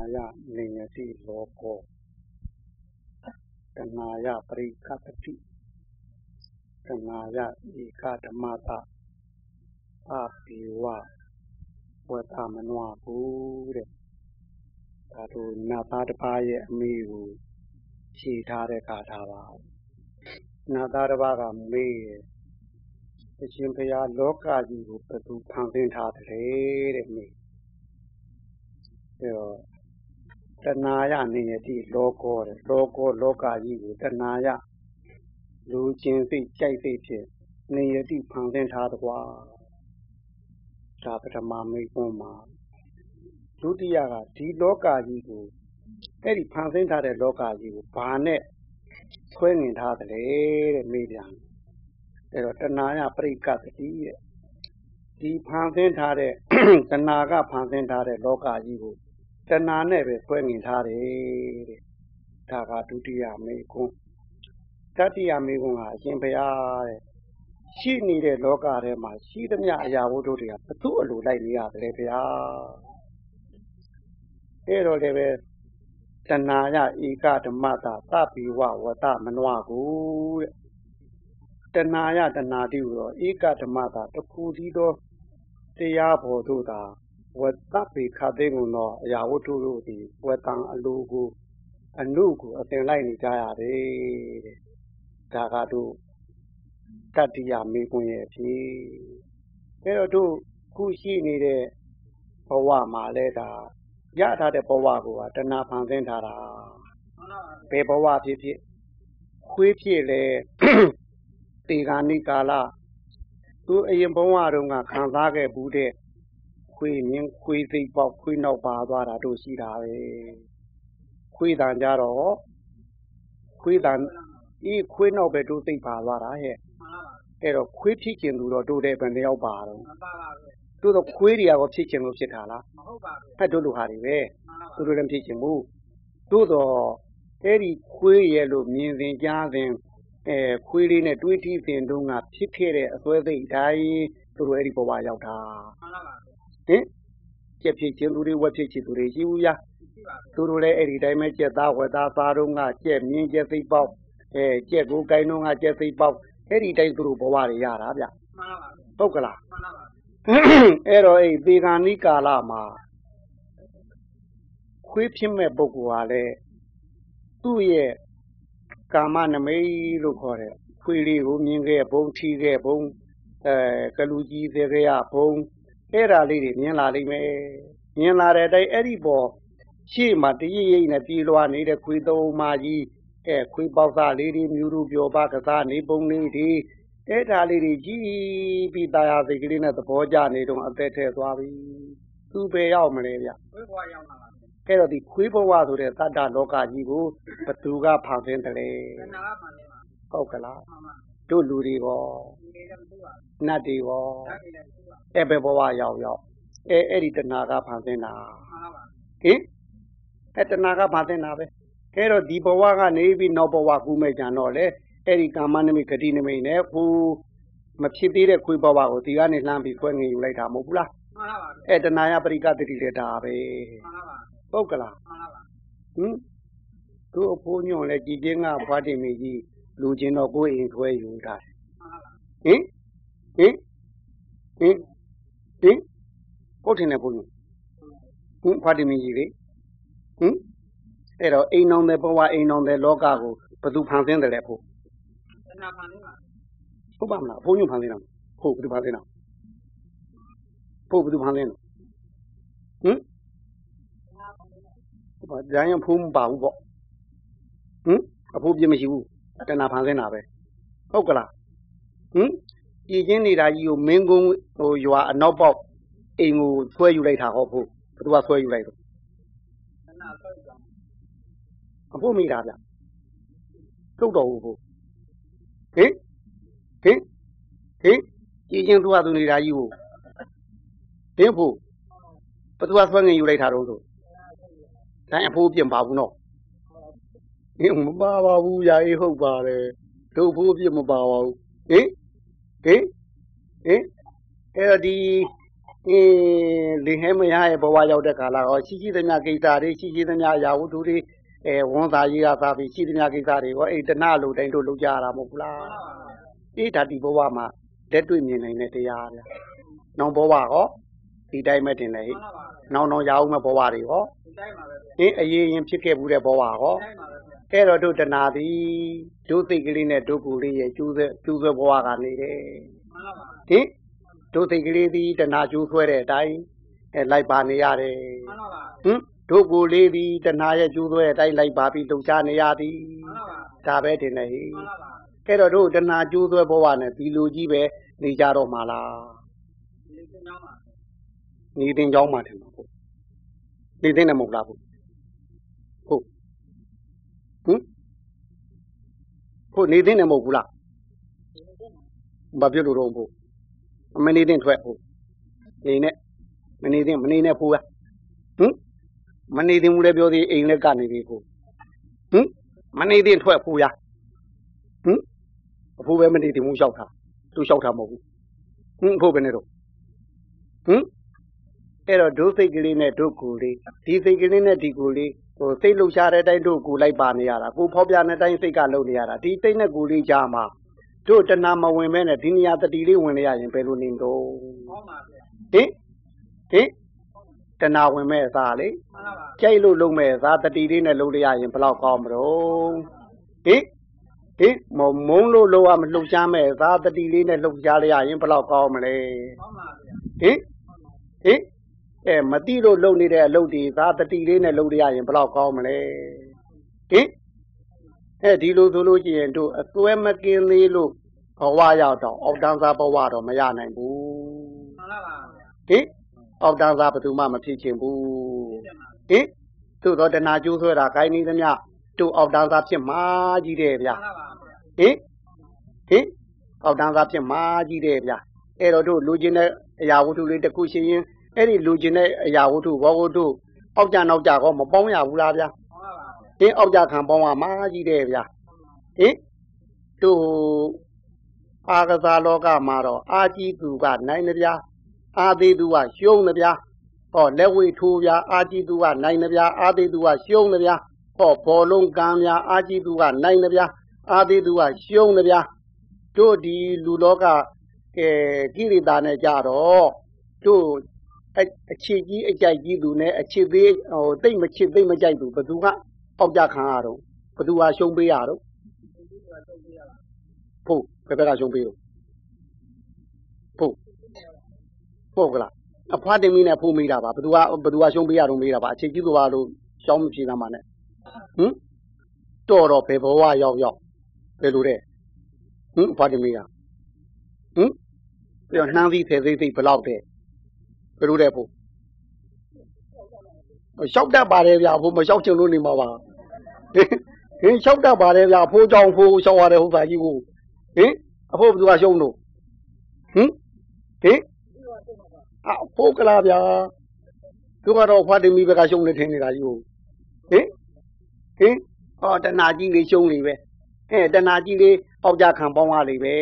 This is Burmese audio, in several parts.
နာယနေယတိလောကောတဏှာယပရိကပတိတဏှာယဧကဓမ္မတာအပိဝဝတ္တမနဝဘူးတဲ့ဒါတို့နတ်သားတစ်ပါးရဲ့အမိကိုဖြေထားတဲ့ကာထာပါနတ်သားတစ်ပါးကမေးအရှင်ဘုရားလောကကြီးကိုဘယ်သူဖန်ဆင်းထားတယ်တဲ့မေးအဲတော့ တဏှာယနေယတိလောကောတဲ့လောကောလောကကြီးကိုတဏှာယလူချင်းစိတ်ကြိုက်စိတ်ဖြင့်နေယတိဖန်ဆင်းထားတကွာဒါပထမမိကွန်းမှာဒုတိယကဒီလောကကြီးကိုအဲ့ဒီဖန်ဆင်းထားတဲ့လောကကြီးကိုဘာနဲ့ဆွဲငင်ထားတယ်တဲ့မေးပြန်အဲ့တော့တဏှာယပရိကတတိတဲ့ဒီဖန်ဆင်းထားတဲ့တဏှာကဖန်ဆင်းထားတဲ့လောကကြီးကို တဏှာနဲ့ပဲဆွဲငင်ထားတယ်တဲ့ဒါကဒုတိယမေကွန်းတတိယမေကွန်းကအရှင်ဘုရားတဲ့ရှိနေတဲ့လောကထဲမှာရှိသမျှအရာဝတ္ထုတွေကဘသူ့အလိုလိုက်နေရတယ်ဗျာအဲ့တော့လည်းပဲတဏှာယဧကဓမ္မတာသပိဝဝတမနဝကိုတဲ့တဏှာယတဏှာတိဟူသောဧကဓမ္မတာတခုတည်းသောတရားဘောတို့သာ ဝတ္တပိခသိငုံသောအရာဝတ္ထုတို့သည်ဝတ္တံအလိုကိုအနုကိုအသင်လိုက်နေကြရတယ်တဲ့ဒါကတို့တတ္တိယမေကွန်းရဲ့ဖြစ်အဲတော့တို့ခုရှိနေတဲ့ဘဝမှာလဲဒါရထားတဲ့ဘဝကိုကတဏှာဖန်ဆင်းထားတာဘယ်ဘဝဖြစ်ဖြစ်ခွေးဖြစ်လေတေဂာနိကာလသူအရင်ဘဝတုန်းကခံစားခဲ့ဘူးတဲ့ ခွေးမြင်ခွေးသိပ်ပေါက်ခွေးနောက်ပါသွားတာတို့ရှိတာပဲခွေးတန်ကြတော့ခွေးတန်ဤခွေးနောက်ပဲတို့သိပ်ပါသွားတာဟဲ့အဲ့တော့ခွေးဖြစ်ကျင်သူတော့တို့တဲ့ဘယ်နှယောက်ပါတော့တို့တော့ခွေးတွေကတော့ဖြစ်ကျင်လို့ဖြစ်တာလားမဟုတ်ပါဘူးအဲ့တို့လူဟာတွေပဲတို့တို့လည်းဖြစ်ကျင်ဘူးတို့တော့အဲ့ဒီခွေးရဲ့လို့မြင်စဉ်ကြားစဉ်အဲခွေးလေးနဲ့တွေးထီးစဉ်တုန်းကဖြစ်ခဲ့တဲ့အစွဲသိအတိုင်းတို့တို့အဲ့ဒီဘဝရောက်တာ ဟင်ကြက်ဖြစ်ခြင်းသူတွေဝက်ဖြစ်ခြင်းသူတွေရှိဘူးလားသူတို့လည်းအဲ့ဒီတိုင်းပဲကြက်သားဝက်သားစားတော့ကကြက်မြင်းကြက်သိပ်ပေါက်အဲကြက်ကိုကိုင်းတော့ကကြက်သိပ်ပေါက်အဲ့ဒီတိုင်းသူတို့ဘဝတွေရတာဗျမှန်ပါပါပုတ်ကလားမှန်ပါပါအဲ့တော့အဲ့သေဂာနိကာလမှာခွေးဖြစ်မဲ့ပုဂ္ဂိုလ်ဟာလည်းသူ့ရဲ့ကာမနမိတ်လို့ခေါ်တယ်ခွေးလေးကိုမြင်ခဲ့ဘုံထီခဲ့ဘုံအဲကလူကြီးသေးခဲ့ရဘုံ အဲ့ဒါလေးတွေမြင်လာလိမ့်မယ်မြင်လာတဲ့အတိုင်းအဲ့ဒီပေါ်ရှေ့မှာတရိပ်ရိပ်နဲ့ပြေးလွှားနေတဲ့ခွေးသုံးမကြီးအဲခွေးပေါက်သားလေးတွေမြူရူပြောပါကစားနေပုံလေးတွေအဲ့ဒါလေးတွေကြည်ပြီးတရားစိတ်ကလေးနဲ့သဘောကျနေတော့အသက်ထဲသွားပြီသူပဲရောက်မလဲဗျခွေးဘဝရောက်လာပါအဲ့တော့ဒီခွေးဘဝဆိုတဲ့တတ္တလောကကြီးကိုဘသူကဖန်ဆင်းတယ်လဲဟုတ်ကလား တို့လူတွေရောနတ်တွေရောအဲ့ဘယ်ဘဝရောက်ရောက်အဲအဲ့ဒီတဏှာကဖန်ဆင်းတာဟင်အဲ့တဏှာကဖန်ဆင်းတာပဲအဲ့တော့ဒီဘဝကနေပြီးနောက်ဘဝကူးမဲ့ကြံတော့လေအဲ့ဒီကာမနမိတ်ဂတိနမိတ်နဲ့ဟိုမဖြစ်သေးတဲ့ခွေးဘဝကိုဒီကနေလှမ်းပြီးခွဲငင်ယူလိုက်တာမဟုတ်ဘူးလားမှန်ပါပါအဲ့တဏှာယပရိကတိလေဒါပဲမှန်ပါပါပုတ်ကလားမှန်ပါပါဟင်သူ့အဖိုးညွန့်လဲကြည်ချင်းကဘွားတင်မကြီး လူချင်းတော့ကိုယ်အိမ်ခွဲယူတာဟင်ဟင်ဟင်ဟင်ဟုတ်တယ်နဲ့ဘုန်းကြီးဟင်ဘွားတင်မကြီးလေဟင်အဲ့တော့အိမ်အောင်တဲ့ဘဝအိမ်အောင်တဲ့လောကကိုဘယ်သူဖန်ဆင်းတယ်လဲဖို့တဏှာဖန်ဆင်းပါဟုတ်ပါမလားဘုန်းကြီးဖန်ဆင်းတာဟုတ်ဘယ်သူဖန်ဆင်းတာဖို့ဘယ်သူဖန်ဆင်းလဲဟင်ဘာကြိုင်းဖုံးမပါဘူးပေါ့ဟင်အဖိုးပြမရှိဘူး တဏှာဖန်ဆင်းတာပဲဟုတ်ကလားဟင်ကြည်ချင်းနေတာကြီးကိုမင်းကုန်းဟိုရွာအနောက်ပေါက်အိမ်ကိုဆွဲယူလိုက်တာဟောဖို့ဘယ်သူကဆွဲယူလိုက်တော့အဖို့မိတာဗျတုတ်တော်ဘူးဖို့ဟင်ဟင်ဟင်ကြည်ချင်းသူ့ဟာသူနေတာကြီးကိုဟင်ဖို့ဘယ်သူကဆွဲငင်ယူလိုက်တာတော့ဆိုတိုင်းအဖိုးပြင်ပါဘူးနော် ဟင်မပါပါဘူးယာအေးဟုတ်ပါတယ်တို့ဖိုးပြင်မပါပါဘူးဟင်ဟင်ဟင်အဲ့တော့ဒီအင်းလင်ဟဲမရရဲ့ဘဝရောက်တဲ့ကာလရောရှိရှိသမျှကိစ္စတွေရှိရှိသမျှရာဝတ္ထုတွေအဲဝန်သားကြီးကသာပြီးရှိသမျှကိစ္စတွေရောအဲ့တဏှလိုတိုင်းတို့လုပ်ကြရတာမဟုတ်ဘူးလားအေးဒါဒီဘဝမှာလက်တွေ့မြင်နိုင်တဲ့တရားဗျာနောက်ဘဝရောဒီတိုင်းပဲတင်လေဟိနောက်နောက်ရအောင်မဲ့ဘဝတွေရောအင်းအရေးရင်ဖြစ်ခဲ့ဘူးတဲ့ဘဝရော အဲ့တော့တို့တဏှာသည်တို့သိကလေးနဲ့တို့ကိုယ်လေးရဲ့ကျိုးဆွဲကျိုးဆွဲဘဝကနေတယ်ဟင်တို့သိကလေးသည်တဏှာကျိုးဆွဲတဲ့အတိုင်းအဲလိုက်ပါနေရတယ်ဟင်တို့ကိုယ်လေးသည်တဏှာရဲ့ကျိုးဆွဲတဲ့အတိုင်းလိုက်ပါပြီးလှုပ်ရှားနေရသည်ဒါပဲတင်လေဟိအဲ့တော့တို့တဏှာကျိုးဆွဲဘဝနဲ့ဒီလိုကြီးပဲနေကြတော့မှာလားနေတင်ကြောင်းမှာတယ်မဟုတ်နေတင်တယ်မဟုတ်လားဟုတ်ဟုတ်ဟင် ဟုတ်နေတင်တယ်မဟုတ်ဘူးလားဘာဖြစ်လို့တော့ဟုတ်မနေတင်ထွက်ဟုတ်နေနဲ့မနေတင်မနေနဲ့ဖိုးရဟင်မနေတင်ဘူးလည်းပြောသေးအိမ်လည်းကနေပြီဖိုးဟင်မနေတင်ထွက်ဖိုးရဟင်အဖိုးပဲမနေတင်ဘူးလျှောက်တာသူလျှောက်တာမဟုတ်ဘူးဟင်အဖိုးပဲနေတော့ဟင်အဲ့တော့ဒုစိတ်ကလေးနဲ့ဒုကိုလေးဒီစိတ်ကလေးနဲ့ဒီကိုလေး ဟိုစိတ်လှုပ်ရှားတဲ့အတိုင်းတို့ကိုလိုက်ပါနေရတာကိုဖောက်ပြတဲ့အတိုင်းစိတ်ကလုံနေရတာဒီစိတ်နဲ့ကိုလေးကြားမှာတို့တဏမဝင်မဲနဲ့ဒီနေရာတတိလေးဝင်ရရင်ဘယ်လိုနေတော့ဟုတ်ပါဗျာဟင်ဟင်တဏဝင်မဲ့အစားလေကြိုက်လို့လုံမဲ့အစားတတိလေးနဲ့လုံရရင်ဘယ်လောက်ကောင်းမလို့ဟင်ဟင်မမုံလို့လောရမလှုပ်ရှားမဲ့သာတတိလေးနဲ့လှုပ်ရှားရရင်ဘယ်လောက်ကောင်းမလဲဟင်ဟင် အဲမတိလို့လုံနေတဲ့အလုပ်ဒီသာတတိလေးနဲ့လုပ်ရရင်ဘယ်လောက်ကောင်းမလဲဟင်အဲဒီလိုဆိုလို့ရှိရင်တို့အစွဲမကင်းသေးလို့ဘဝရောက်တော့အောက်တန်းစားဘဝတော့မရနိုင်ဘူးမှန်ပါပါဟင်အောက်တန်းစားဘယ်သူမှမဖြစ်ချင်ဘူးဟင်သို့တော့တဏှာကျိုးဆွဲတာခိုင်းနေသမျှတို့အောက်တန်းစားဖြစ်မှာကြီးတယ်ဗျာဟင်ဟင်အောက်တန်းစားဖြစ်မှာကြီးတယ်ဗျာအဲ့တော့တို့လူချင်းတဲ့အရာဝတ္ထုလေးတစ်ခုရှိရင် အဲ့ဒီလူကျင်တဲ့အရာဝတ္ထုဘောဝတ္ထုအောက်ကြနောက်ကြကောမပေါင်းရဘူးလားဗျာဟင်းအောက်ကြခံပေါင်းရမှာကြီးတယ်ဗျာဟင်တို့အာကစားလောကမှာတော့အာကြီးသူကနိုင်တယ်ဗျာအာသေးသူကရှုံးတယ်ဗျာဟောလက်ဝိထိုးဗျာအာကြီးသူကနိုင်တယ်ဗျာအာသေးသူကရှုံးတယ်ဗျာဟောဘောလုံးကံဗျာအာကြီးသူကနိုင်တယ်ဗျာအာသေးသူကရှုံးတယ်ဗျာတို့ဒီလူလောကကဲကိရိတာနဲ့ကြတော့တို့ အခြေကြီးအကြိုက်ကြီးသူနဲ့အခြေသေးဟိုတိတ်မချစ်တိတ်မကြိုက်သူဘသူကပေါက်ကြခံရတော့ဘသူဟာရှုံးပေးရတော့ဖို့ဘယ်ဘက်ကရှုံးပေးတော့ဖို့ဖို့ကလားအဖွားတင်မီနဲ့ဖို့မိတာပါဘသူကဘသူကရှုံးပေးရတော့မိတာပါအခြေကြီးသူပါလို့ရှောင်းမပြေတာမှနဲ့ဟင်တော့တော့ဘယ်ဘဝရောက်ရောက်ဘယ်လိုတဲ့ဟင်အဖွားတင်မီကဟင်ပြောနှမ်းပြီးဖယ်သေးသေးဘလောက်တဲ့ ဘယ်လိုတဲ့ဖို့လျှောက်တတ်ပါတယ်ဗျာဖို့မလျှောက်ချင်လို့နေမှာပါဟင်လျှောက်တတ်ပါတယ်ဗျာဖိုးကြောင်ဖိုးလျှောက်ရတယ်ဟုတ်ပါကြီးကိုဟင်အဖို့ဘယ်သူကရှုံးလို့ဟင်ဟင်အဖို့ကလားဗျာသူကတော့ဖွားတင်မိဘကရှုံးနေထင်နေတာကြီးကိုဟင်ဟင်ဟောတဏှာကြီးလေးရှုံးနေပဲအဲတဏှာကြီးလေးအောက်ကြခံပေါင်းရလေပဲ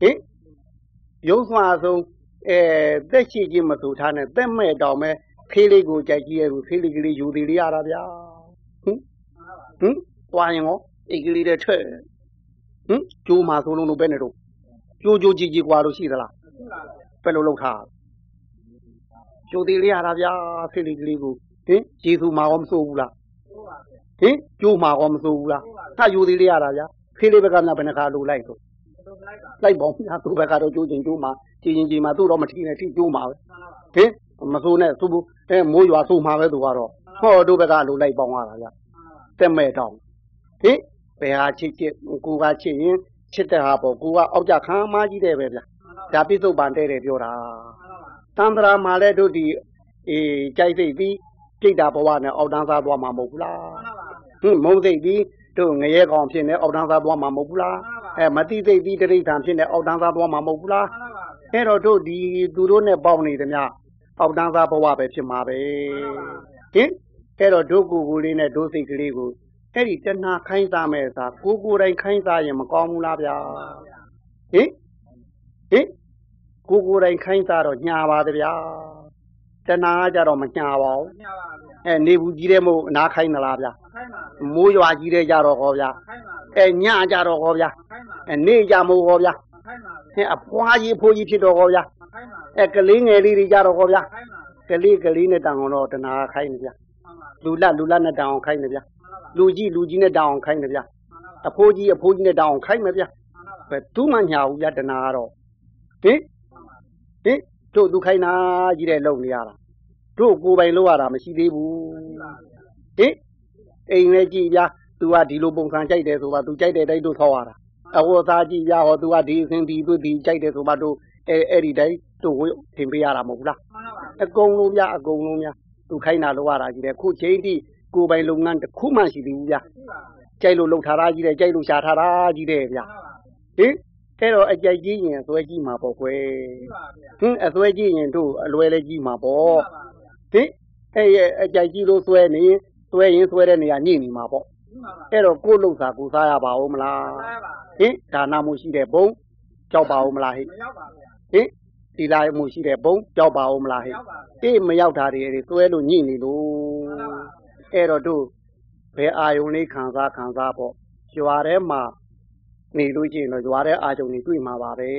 ဟင်ရုပ်စွာဆုံး အဲသက်ရှိခြင်းမဆိုထားနဲ့သက်မဲ့တောင်မဲ့ဖေးလေးကိုကြိုက်ကြည့်ရဘူးဖေးလေးကလေးယူသေးလေးရတာဗျာဟင်ဟင်တွားရင်ရောအိတ်ကလေးတွေထွက်ဟင်ကျိုးမှာဆိုလုံးလို့ပဲနေတော့ကျိုးကျိုးကြည့်ကြည့်ကွာလို့ရှိသလားပဲလို့လောက်ထားကျိုးသေးလေးရတာဗျာဖေးလေးကလေးကိုဟင်ကျေစုမှာရောမစိုးဘူးလားဟင်ကျိုးမှာရောမစိုးဘူးလားถ้าယူသေးလေးရတာဗျာဖေးလေးဘက်ကများဘယ်နှခါလိုလိုက်ဆိုလိုက်ပေါ့ညာသူ့ဘက်ကတော့ကျိုးချင်းကျိုးမှာ ကြည်ရင်ကြည်မှာသူ့တော့မထီနဲ့ထိကျိုးမှာပဲဟင်မဆိုးနဲ့သူ့အဲမိုးရွာဆိုးမှာပဲသူကတော့ဟောတို့ဘက်ကလိုလိုက်ပေါင်းရတာဗျတက်မဲ့တောင်းဟင်ဘယ်ဟာချစ်ချစ်ကိုကချစ်ရင်ချစ်တဲ့ဟာပေါ့ကိုကအောက်ကြခံမကြီးတယ်ပဲဗျဒါပြစ္ဆုတ်ပန်တဲ့တယ်ပြောတာတန္တရာမှာလည်းတို့ဒီအေးကြိုက်စိတ်ပြီးကြိတ်တာဘဝနဲ့အောက်တန်းစားသွားမှာမဟုတ်ဘူးလားဟင်မုံစိတ်ပြီးတို့ငရဲကောင်ဖြစ်နေအောက်တန်းစားသွားမှာမဟုတ်ဘူးလားအဲမတိစိတ်ပြီးတိဋ္ဌာန်ဖြစ်နေအောက်တန်းစားသွားမှာမဟုတ်ဘူးလား အဲ့တော့တို့ဒီသူတို့နဲ့ပေါင်းနေသမျှအောက်တန်းစားဘဝပဲဖြစ်မှာပဲဟင်အဲ့တော့ဒုကိုကိုလေးနဲ့ဒုစိတ်ကလေးကိုအဲ့ဒီတဏှာခိုင်းစားမဲ့စာကိုကိုယ်တိုင်ခိုင်းစားရင်မကောင်းဘူးလားဗျာဟင်ဟင်ကိုကိုယ်တိုင်ခိုင်းစားတော့ညာပါတဗျာတဏှာကကြတော့မညာပါဘူးညာပါဗျာအဲနေဘူးကြီးတဲ့မို့အနာခိုင်းသလားဗျာမခိုင်းပါဗျာမိုးရွာကြီးတဲ့ကြတော့ဟောဗျာမခိုင်းပါဗျာအဲညကြတော့ဟောဗျာမခိုင်းပါအဲနေကြမို့ဟောဗျာ မခိုင်းပါဗျာအဲအဖွားကြီးဖိုးကြီးဖြစ်တော့ဟောဗျာမခိုင်းပါဗျာအဲကလေးငယ်လေးတွေကြတော့ဟောဗျာမခိုင်းပါဗျာကလေးကလေးနဲ့တောင်တော့တဏှာခိုင်းနေဗျာမှန်ပါလူလလူလနဲ့တောင်ခိုင်းနေဗျာမှန်ပါလူကြီးလူကြီးနဲ့တောင်ခိုင်းနေဗျာမှန်ပါအဖိုးကြီးအဖိုးကြီးနဲ့တောင်ခိုင်းမယ်ဗျာမှန်ပါဘယ်သူမှညာဘူးဗျာတဏှာကတော့ဟင်ဟင်တို့သူခိုင်းတာကြီးတဲ့လုံနေရတာတို့ကိုယ်ပိုင်လောက်ရတာမရှိသေးဘူးဟင်အိမ်လည်းကြည့်ဗျာ तू ကဒီလိုပုံစံကြိုက်တယ်ဆိုပါ तू ကြိုက်တဲ့တိုင်းတို့ဆောက်ရတာ အဟောသားကြည့်ဗျာဟော तू ကဒီအစဉ်ဒီသူဒီကြိုက်တယ်ဆိုပါတို့အဲအဲ့ဒီတိုင်းတို့ဝေထင်ပေးရတာမဟုတ်ဘူးလားမှန်ပါအကုန်လုံးဗျာအကုန်လုံးဗျာ तू ခိုင်းတာလောက်ရတာကြီးတယ်ခုချိန်ထိကိုယ်ပိုင်လုပ်ငန်းတစ်ခုမှရှိသေးဘူးဗျာရှိပါဗျာကြိုက်လို့လှုပ်ထားတာကြီးတယ်ကြိုက်လို့ရှာထားတာကြီးတယ်ဗျာမှန်ပါဟင်အဲ့တော့အကြိုက်ကြီးရင်အစွဲကြီးမှာပေါ့ကွယ်ရှိပါဗျာဟင်အစွဲကြီးရင်တို့အလွယ်လည်းကြီးမှာပေါ့မှန်ပါဗျာဟင်အဲ့ရဲ့အကြိုက်ကြီးလို့စွဲနေရင်စွဲရင်စွဲတဲ့နေရာညှိနေမှာပေါ့ရှိပါဗျာအဲ့တော့ကိုယ်လှုပ်စာကိုစားရပါဦးမလားစားပါ ဟင်ဒါနမှုရှိတဲ့ဘုံကြောက်ပါဦးမလားဟိမရောက်ပါဗျာဟင်ဒီလာမှုရှိတဲ့ဘုံကြောက်ပါဦးမလားဟိရောက်ပါဗျာအေးမရောက်တာတွေစွဲလို့ညှိနေလို့အဲ့တော့တို့ဘယ်အာယုန်လေးခံစားခံစားပေါ့ကြွားထဲမှာနေလို့ရှိရင်တော့ကြွားထဲအာယုန်တွေတွေ့မှာပါပဲ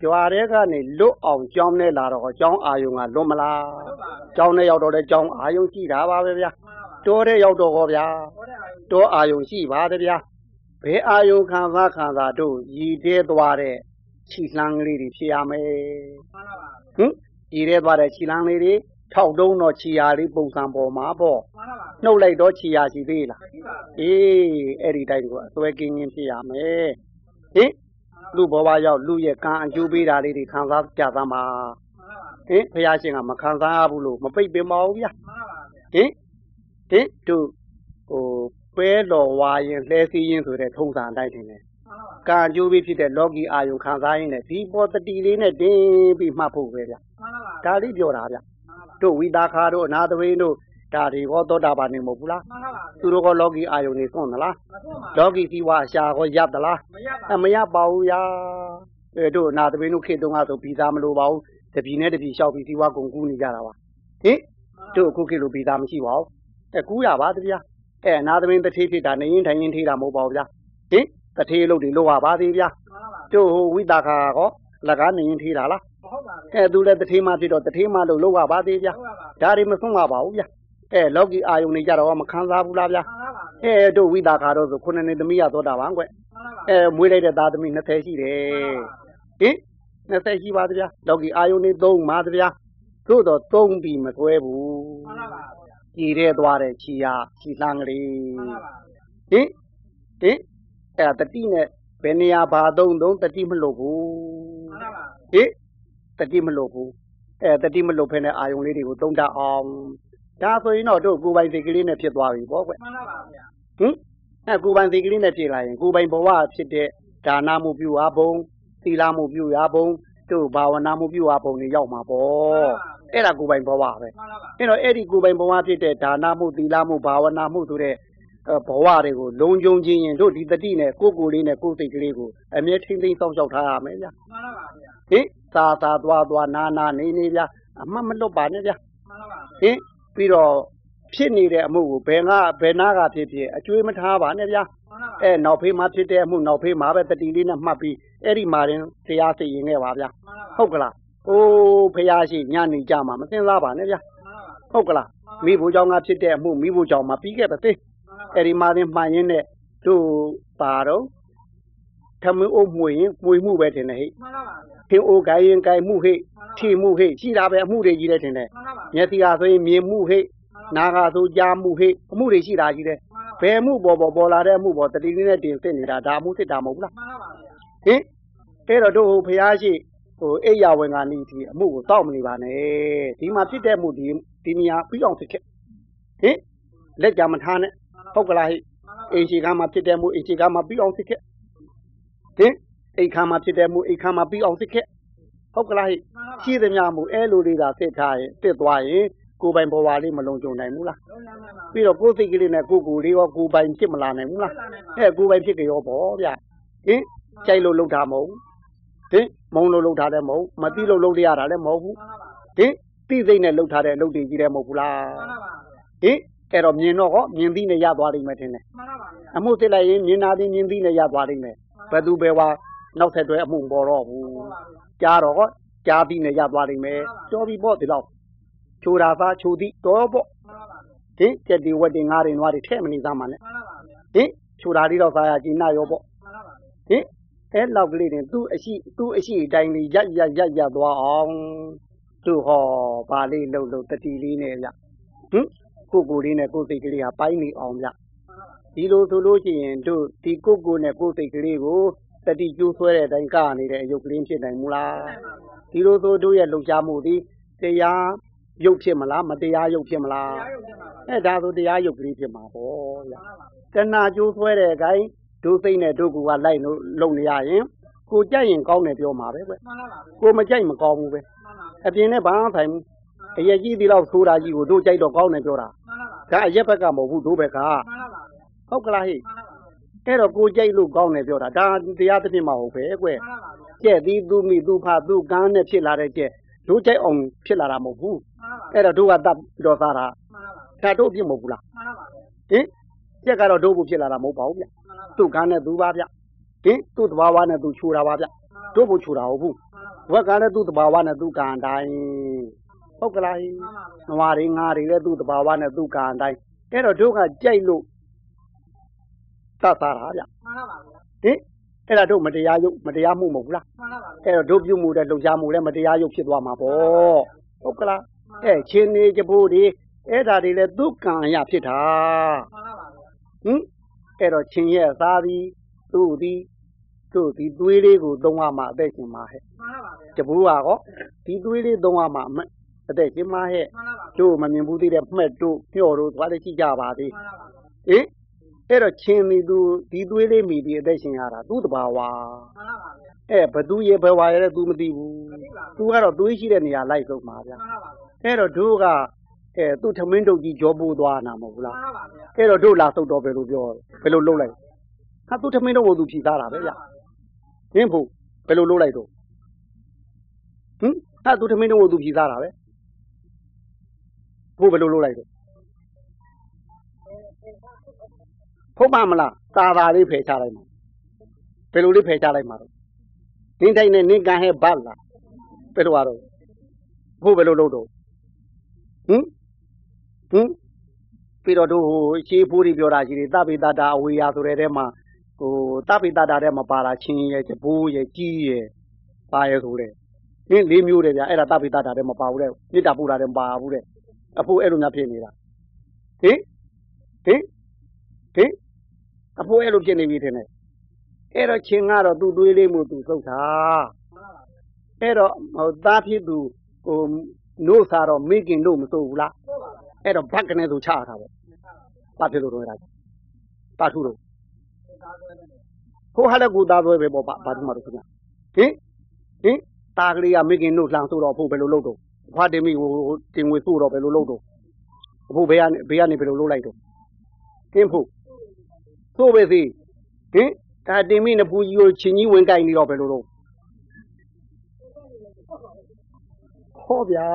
ကြွားထဲကနေလွတ်အောင်ကြောင်းနဲ့လာတော့ကြောင်းအာယုန်ကလွတ်မလားဟုတ်ပါဗျာကြောင်းနဲ့ရောက်တော့တဲ့ကြောင်းအာယုန်ရှိတာပါပဲဗျာမှန်ပါဗျာတောထဲရောက်တော့ဟောဗျာဟောတဲ့အာယုတောအာယုန်ရှိပါတယ်ဗျာ ဘယ်အာယုန်ခံစားခံစားတို့ရည်သေးသွားတဲ့ခြိလှမ်းကလေးတွေဖြစ်ရမယ်မှန်ပါဗျာဟင်ရည်သေးသွားတဲ့ခြိလှမ်းလေးတွေထောက်တုံးတော့ခြိရာလေးပုံစံပေါ်မှာပေါ့မှန်ပါဗျာနှုတ်လိုက်တော့ခြိရာရှိသေးလားမရှိပါဘူးအေးအဲ့ဒီတိုင်းကိုအစွဲကင်းကင်းဖြစ်ရမယ်ဟင်လူဘဝရောက်လူရဲ့ကံအကျိုးပေးတာလေးတွေခံစားကြသမှာမှန်ပါဗျာဟင်ဘုရားရှင်ကမခံစားရဘူးလို့မပိတ်ပင်ပါဘူးဗျာမှန်ပါဗျာဟင်ဟင်တို့ဟို ပဲတော်ဝါရင်လှဲစည်းရင်ဆိုတဲ့ထုံးစံအတိုင်းတင်တယ်မှန်ပါဗျာကံအကျိုးပေးဖြစ်တဲ့လောကီအာယုံခံစားရင်းနဲ့ဒီပေါ်တတိလေးနဲ့တင်းပြီးမှတ်ဖို့ပဲဗျမှန်ပါဗျာဒါလေးပြောတာဗျမှန်ပါဗျာတို့ဝိတာခါတို့အနာသဝိတို့ဒါတွေဟောသောတာပန်နေမဟုတ်ဘူးလားမှန်ပါဗျာသူတို့ကလောကီအာယုံနေစွန့်သလားမဆုံးပါလောကီစီဝါအရှာကိုရပ်သလားမရပါအမရပါဘူးယာအဲတို့အနာသဝိတို့ခေတ်တုန်းကဆိုဗီဇာမလိုပါဘူးတပီနဲ့တပီလျှောက်ပြီးစီဝါကုန်ကူးနေကြတာပါဟင်တို့အခုခေတ်လိုဗီဇာမရှိပါဘူးအဲကူးရပါတဗျာ အဲအနာသမင်းတထေးဖြစ်တာနေရင်ထိုင်ရင်ထေးတာမဟုတ်ပါဘူးဗျာဟင်တထေးလို့ဒီလို့ရပါသေးဗျာမှန်ပါဗျာတို့ဟိုဝိတာခါကောလကားနေရင်ထေးတာလားမဟုတ်ပါဗျာအဲသူလည်းတထေးမှဖြစ်တော့တထေးမှလို့လို့ရပါသေးဗျာဟုတ်ပါပါဒါတွေမဆုံးပါပါဘူးဗျာအဲလောကီအာယုန်နေကြတော့မခံစားဘူးလားဗျာမှန်ပါဗျာအဲတို့ဝိတာခါတော့ဆိုခုနှစ်နှစ်သမီးရသောတာပန်ကွမှန်ပါဗျာအဲမွေးလိုက်တဲ့သားသမီး20ရှိတယ်ဟင်20ရှိပါတဗျာလောကီအာယုန်နေ3ပါတဗျာတို့တော့3ပြီးမဆွဲဘူးမှန် ပါဗျာကြည်တဲ့သွားတဲ့ခြီယာခြီလှမ်းကလေးမှန်ပါဗျာဟင်ဟင်အဲ့ဒါတတိနဲ့ဘယ်နေရာဘာသုံးသုံးတတိမလို့ဘူးမှန်ပါဗျာဟင်တတိမလို့ဘူးအဲတတိမလို့ဖ ೇನೆ အာယုံလေးတွေကိုသုံးတတ်အောင်ဒါဆိုရင်တော့တို့ကိုယ်ပိုင်စိတ်ကလေးနဲ့ဖြစ်သွားပြီပေါ့ကွမှန်ပါဗျာဟင်အဲကိုယ်ပိုင်စိတ်ကလေးနဲ့ဖြစ်လာရင်ကိုယ်ပိုင်ဘဝဖြစ်တဲ့ဒါနမှုပြုအားဘုံသီလမှုပြုအားဘုံတို့ဘာဝနာမှုပြုအားဘုံတွေရောက်မှာပေါ့ အဲ့ဒါကိုယ်ပိုင်ဘဝပဲမှန်ပါဗျာအဲ့တော့အဲ့ဒီကိုယ်ပိုင်ဘဝဖြစ်တဲ့ဒါနမှုသီလမှုဘာဝနာမှုဆိုတဲ့အဲဘဝတွေကိုလုံခြုံခြင်းရင်တို့ဒီတတိနဲ့ကိုယ်ကိုယ်လေးနဲ့ကိုယ်စိတ်ကလေးကိုအမြဲထိမ့်သိမ်းစောင့်ရှောက်ထားရမယ်ဗျာမှန်ပါဗျာဟင်သာသာသွားသွားနာနာနေနေဗျာအမှတ်မလွတ်ပါနဲ့ဗျာမှန်ပါဗျာဟင်ပြီးတော့ဖြစ်နေတဲ့အမှုကိုဘယ်ကဘယ်နာကဖြစ်ဖြစ်အကျွေးမထားပါနဲ့ဗျာမှန်ပါဗျာအဲနောက်ဖေးမှာဖြစ်တဲ့အမှုနောက်ဖေးမှာပဲတတိလေးနဲ့မှတ်ပြီးအဲ့ဒီမှာရင်တရားသိရင်ခဲ့ပါဗျာမှန်ပါဗျာဟုတ်ကလား အိုးဖရာရှိညနေကြမှာမစင်စားပါနဲ့ဗျာမှန်ပါဗျာဟုတ်ကလားမိဖို့ကြောင့်ကဖြစ်တဲ့အမှုမိဖို့ကြောင့်မှာပြီးခဲ့ပါသေးအဲ့ဒီမှာတင်မှန်ရင်းနဲ့တို့ပါတော့ထမင်းအိုးမှွေရင်မှွေမှုပဲထင်တယ်ဟဲ့မှန်ပါဗျာထင်းအိုးကိုင်းရင်ကိုင်းမှုဟဲ့ထီမှုဟဲ့ရှိတာပဲအမှုတွေကြီးတယ်ထင်တယ်မှန်ပါဗျာမျက်စိကဆိုရင်မြင်မှုဟဲ့နားကဆိုကြားမှုဟဲ့အမှုတွေရှိတာကြီးတယ်ဘယ်မှုပေါ်ပေါ်ပေါ်လာတဲ့အမှုပေါ်တတိလေးနဲ့တင်စစ်နေတာဒါအမှုစစ်တာမဟုတ်ဘူးလားမှန်ပါဗျာဟင်အဲ့တော့တို့ဟိုဖျားရှိ ဟိုအိယာဝင်ကနေဒီအမှုကိုတောက်မနေပါနဲ့ဒီမှာဖြစ်တဲ့မှုဒီဒီနေရာပြီးအောင်စစ်ခဲ့ဟင်လက်ကြမထားနဲ့ဟုတ်ကလားဟဲ့အိမ်ရှိကမှာဖြစ်တဲ့မှုအိမ်ရှိကမှာပြီးအောင်စစ်ခဲ့ဟင်အိမ်ခါမှာဖြစ်တဲ့မှုအိမ်ခါမှာပြီးအောင်စစ်ခဲ့ဟုတ်ကလားဟိရှိသမျှမှုအဲလိုလေးသာစစ်ထားရင်တစ်သွားရင်ကိုယ်ပိုင်ဘဝလေးမလုံးကြုံနိုင်ဘူးလားလုံးလမ်းမှာပြီးတော့ကိုယ်စိတ်ကလေးနဲ့ကိုယ်ကိုယ်လေးရောကိုယ်ပိုင်ဖြစ်မလာနိုင်ဘူးလားအဲကိုယ်ပိုင်ဖြစ်ကြရောပေါ့ဗျဟင်ကြိုက်လို့လုံတာမဟုတ်ဘူး ဟင်မုံလို့လှုပ်ထားတယ်မဟုတ်မသိလို့လှုပ်ရတာလည်းမဟုတ်ဘူးမှန်ပါပါဟင်သိစိတ်နဲ့လှုပ်ထားတဲ့အလုပ်တွေကြီးတယ်မဟုတ်ဘူးလားမှန်ပါပါဟင်အဲ့တော့မြင်တော့ဟောမြင်ပြီးနဲ့ရသွားလိမ့်မယ်ထင်တယ်မှန်ပါပါအမှုစစ်လိုက်ရင်မြင်တာပြီးမြင်ပြီးနဲ့ရသွားလိမ့်မယ်ဘယ်သူပဲဝါနောက်ဆက်တွဲအမှုမပေါ်တော့ဘူးမှန်ပါပါကြားတော့ဟောကြားပြီးနဲ့ရသွားလိမ့်မယ်ကြောပြီးပေါ့ဒီတော့ချိုတာသားချိုသည်တော့ပေါ့မှန်ပါပါဟင်ကြက်ဒီဝက်ဒီငါးတွေနွားတွေထဲ့မနေသားမှနဲ့မှန်ပါပါဟင်ချိုတာလေးတော့စားရကြည်နာရောပေါ့မှန်ပါပါဟင် အဲ့လောက်ကလေးတွေသူ့အရှိသူ့အရှိအတိုင်းလေးရက်ရက်ရက်ရက်သွားအောင်သူ့ဟောဗာလေးလှုပ်လှုပ်တတိလေးနဲ့ဗျဟင်ကိုကိုလေးနဲ့ကိုစိတ်ကလေးဟာပိုင်းနေအောင်ဗျဒီလိုဆိုလို့ရှိရင်တို့ဒီကိုကိုနဲ့ကိုစိတ်ကလေးကိုတတိကျိုးဆွဲတဲ့အတိုင်းကာနေတဲ့အယုတ်ကလေးဖြစ်နိုင်မူလားဒီလိုဆိုတို့ရဲ့လှုပ်ရှားမှုဒီတရားရုပ်ဖြစ်မလားမတရားရုပ်ဖြစ်မလားတရားရုပ်တင်ပါပါအဲဒါဆိုတရားရုပ်ကလေးဖြစ်မှာပေါ့ဗျမှန်ပါပါတဏှာကျိုးဆွဲတဲ့အတိုင်း ဒုစိတ်နဲ့ဒုကူကလိုက်လို့လုံနေရရင်ကိုကြိုက်ရင်ကောင်းတယ်ပြောမှာပဲကွမှန်ပါပါကိုမကြိုက်မကောင်းဘူးပဲမှန်ပါပါအပြင်နဲ့ဘာမှဆိုင်ဘူးအရက်ကြီးဒီလောက်ဆိုးတာကြီးကိုတို့ကြိုက်တော့ကောင်းတယ်ပြောတာမှန်ပါပါဒါအရက်ဘက်ကမဟုတ်ဘူးတို့ဘက်ကမှန်ပါပါဟုတ်ကလားဟိမှန်ပါပါအဲ့တော့ကိုကြိုက်လို့ကောင်းတယ်ပြောတာဒါတရားတစ်ပြစ်မဟုတ်ပဲကွမှန်ပါပါကြက်သည်သူမိသူဖသူကန်းနဲ့ဖြစ်လာတဲ့ကြက်တို့ကြိုက်အောင်ဖြစ်လာတာမဟုတ်ဘူးမှန်ပါပါအဲ့တော့တို့ကတတ်ပြီးတော့စားတာမှန်ပါပါဒါတို့ပြစ်မဟုတ်ဘူးလားမှန်ပါပါဟင်ကြက်ကတော့တို့ကိုဖြစ်လာတာမဟုတ်ပါဘူးဗျမှန်ပါပါ သူ့ကန်းနဲ့သူပါဗျဟင်သူ့သဘာဝနဲ့သူခြူတာပါဗျတို့ကိုခြူတာဟုတ်ဘူးမှန်ပါပါဘက်ကလည်းသူ့သဘာဝနဲ့သူ့ကံအတိုင်းဟုတ်ကလားဟိမှန်ပါပါနွားတွေငါးတွေလည်းသူ့သဘာဝနဲ့သူ့ကံအတိုင်းအဲ့တော့တို့ကကြိုက်လို့သတ်သားတာဗျမှန်ပါပါဟင်အဲ့ဒါတို့မတရားရုပ်မတရားမှုမဟုတ်ဘူးလားမှန်ပါပါအဲ့တော့တို့ပြုမှုတဲ့လှုပ်ရှားမှုလည်းမတရားရုပ်ဖြစ်သွားမှာပေါ့ဟုတ်ကလားအဲ့ချင်းနေကြဖို့တွေအဲ့ဒါတွေလည်းသူ့ကံအရဖြစ်တာမှန်ပါပါဟင် အဲ့တော့ချင်းရဲ့သားသည်သူ့သည်တို့ဒီသွေးလေးကိုသုံးရမှအသက်ရှင်မှာဟဲ့မှန်ပါပါတပူးကောဒီသွေးလေးသုံးရမှအမအသက်ရှင်မှာဟဲ့မှန်ပါပါတို့မမြင်ဘူးသေးတဲ့မှက်တို့မျှော်တို့သွားလည်းရှိကြပါသေးမှန်ပါပါဟင်အဲ့တော့ချင်းသည်သူဒီသွေးလေးမိဒီအသက်ရှင်ရတာသူ့တဘာဝမှန်ပါပါအဲဘသူရဲ့ဘဝရဲ့လည်း तू မသိဘူးမသိပါဘူး तू ကတော့သွေးရှိတဲ့နေရာလိုက်ဆုံးပါဗျာမှန်ပါပါအဲ့တော့တို့က အဲသူ့ထမင်းတုပ်ကြီးကြောပိုးသွားနာမဟုတ်ဘူးမှလားန်ပါပါအဲ့တော့တို့လာသုတ်တော့ပဲလို့ပြောတယ်ဘယ်လိုလုပ်လိုက်ဟာသူ့ထမင်းတုပ်ကိုသူဖြီသားတာပဲဗျဟင်းဖို့ဘယ်လိုလုပ်လိုက်တော့ဟင်ဟာသူ့ထမင်းတုပ်ကိုသူဖြီသားတာပဲဖို့ဘယ်လိုလုပ်လိုက်တော့ဟုတ်ပါမလားသာသာလေးဖယ်ချလိုက်မှာဘယ်လိုလေးဖယ်ချလိုက်မှာတော့နင်းတိုင်းနဲ့နင်းကန်ဟဲဘတ်လားဘယ်လိုရတော့ဖို့ဘယ်လိုလုပ်တော့ဟင် ဟင်ပြီးတော့တို့ဟိုရှေးဖိုးတွေပြောတာကြီးတွေတပိတတာအဝေယာဆိုတဲ့ထဲမှာဟိုတပိတတာထဲမှာပါတာချင်းရဲ့ကျပိုးရဲ့ကြီးရဲ့ပါရဲ့ဆိုတဲ့နင်းလေးမျိုးတယ်ဗျအဲ့ဒါတပိတတာထဲမှာပါဘူးတဲ့မေတ္တာပို့တာထဲမှာပါဘူးတဲ့အဖိုးအဲ့လိုများဖြစ်နေတာဟင်ဟင်ဟင်အဖိုးအဲ့လိုဖြစ်နေပြီထင်တယ်အဲ့တော့ချင်းကတော့သူ့သွေးလေးမှုသူသုတ်တာအဲ့တော့ဟိုသားဖြစ်သူဟိုနို့စားတော့မိခင်တို့မစိုးဘူးလား အဲ့တော့ဘက်ကနေဆိုချတာပေါ့ဘာဖြစ်လို့တော့အဲ့ဒါပါထုတော့ဟိုဟာလည်းကိုသားသွဲပဲပေါ့ဘာဘာထုမှတော့ခင်ဗျဟင်ဟင်ตาကလေးကမိခင်တို့လှန်ဆိုတော့ဖို့ဘယ်လိုလုပ်တော့ဖွားတင်မိဟိုတင်ငွေဆိုတော့ဘယ်လိုလုပ်တော့အဖို့ဘေးကနေဘေးကနေဘယ်လိုလုပ်လိုက်တော့ကင်းဖို့ဆိုပဲစီဟင်ဒါတင်မိနဖူးကြီးကိုချင်းကြီးဝင်ကြိုင်နေတော့ဘယ်လိုလုပ်ဟောဗျာ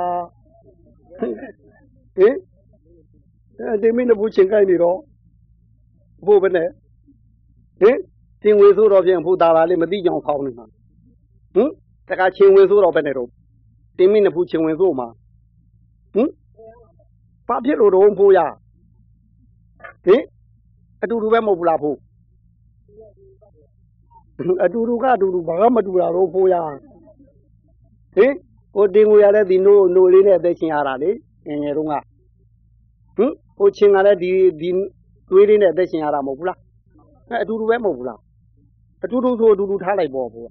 ဟင် အဲဒီမင်းတို့ချင်းကိုက်နေတော့ဘို့ဘယ်နဲ့ဟင်ချင်းဝေဆိုတော့ပြန်ဖို့သားလာလေးမသိကြအောင်ဖောင်းနေမှာဟင်တခါချင်းဝေဆိုတော့ဘယ်နဲ့တော့တင်းမင်းတို့ချင်းဝင်ဆိုမှာဟင်ဘာဖြစ်လို့တော့ဖို့ရဟင်အတူတူပဲမဟုတ်ဘူးလားဖို့အတူတူကအတူတူဘာမှမတူတာတော့ဖို့ရဟင်ဟိုတင်ငွေရတဲ့ဒီနိုးနိုးလေးနဲ့အသက်ရှင်ရတာလေငယ်ငယ်တုန်းကဟင် ဟိုချင်းကလည်းဒီဒီသွေးလေးနဲ့အသက်ရှင်ရတာမဟုတ်ဘူးလားအဲအတူတူပဲမဟုတ်ဘူးလားအတူတူဆိုအတူတူထားလိုက်ပေါ့ဘို့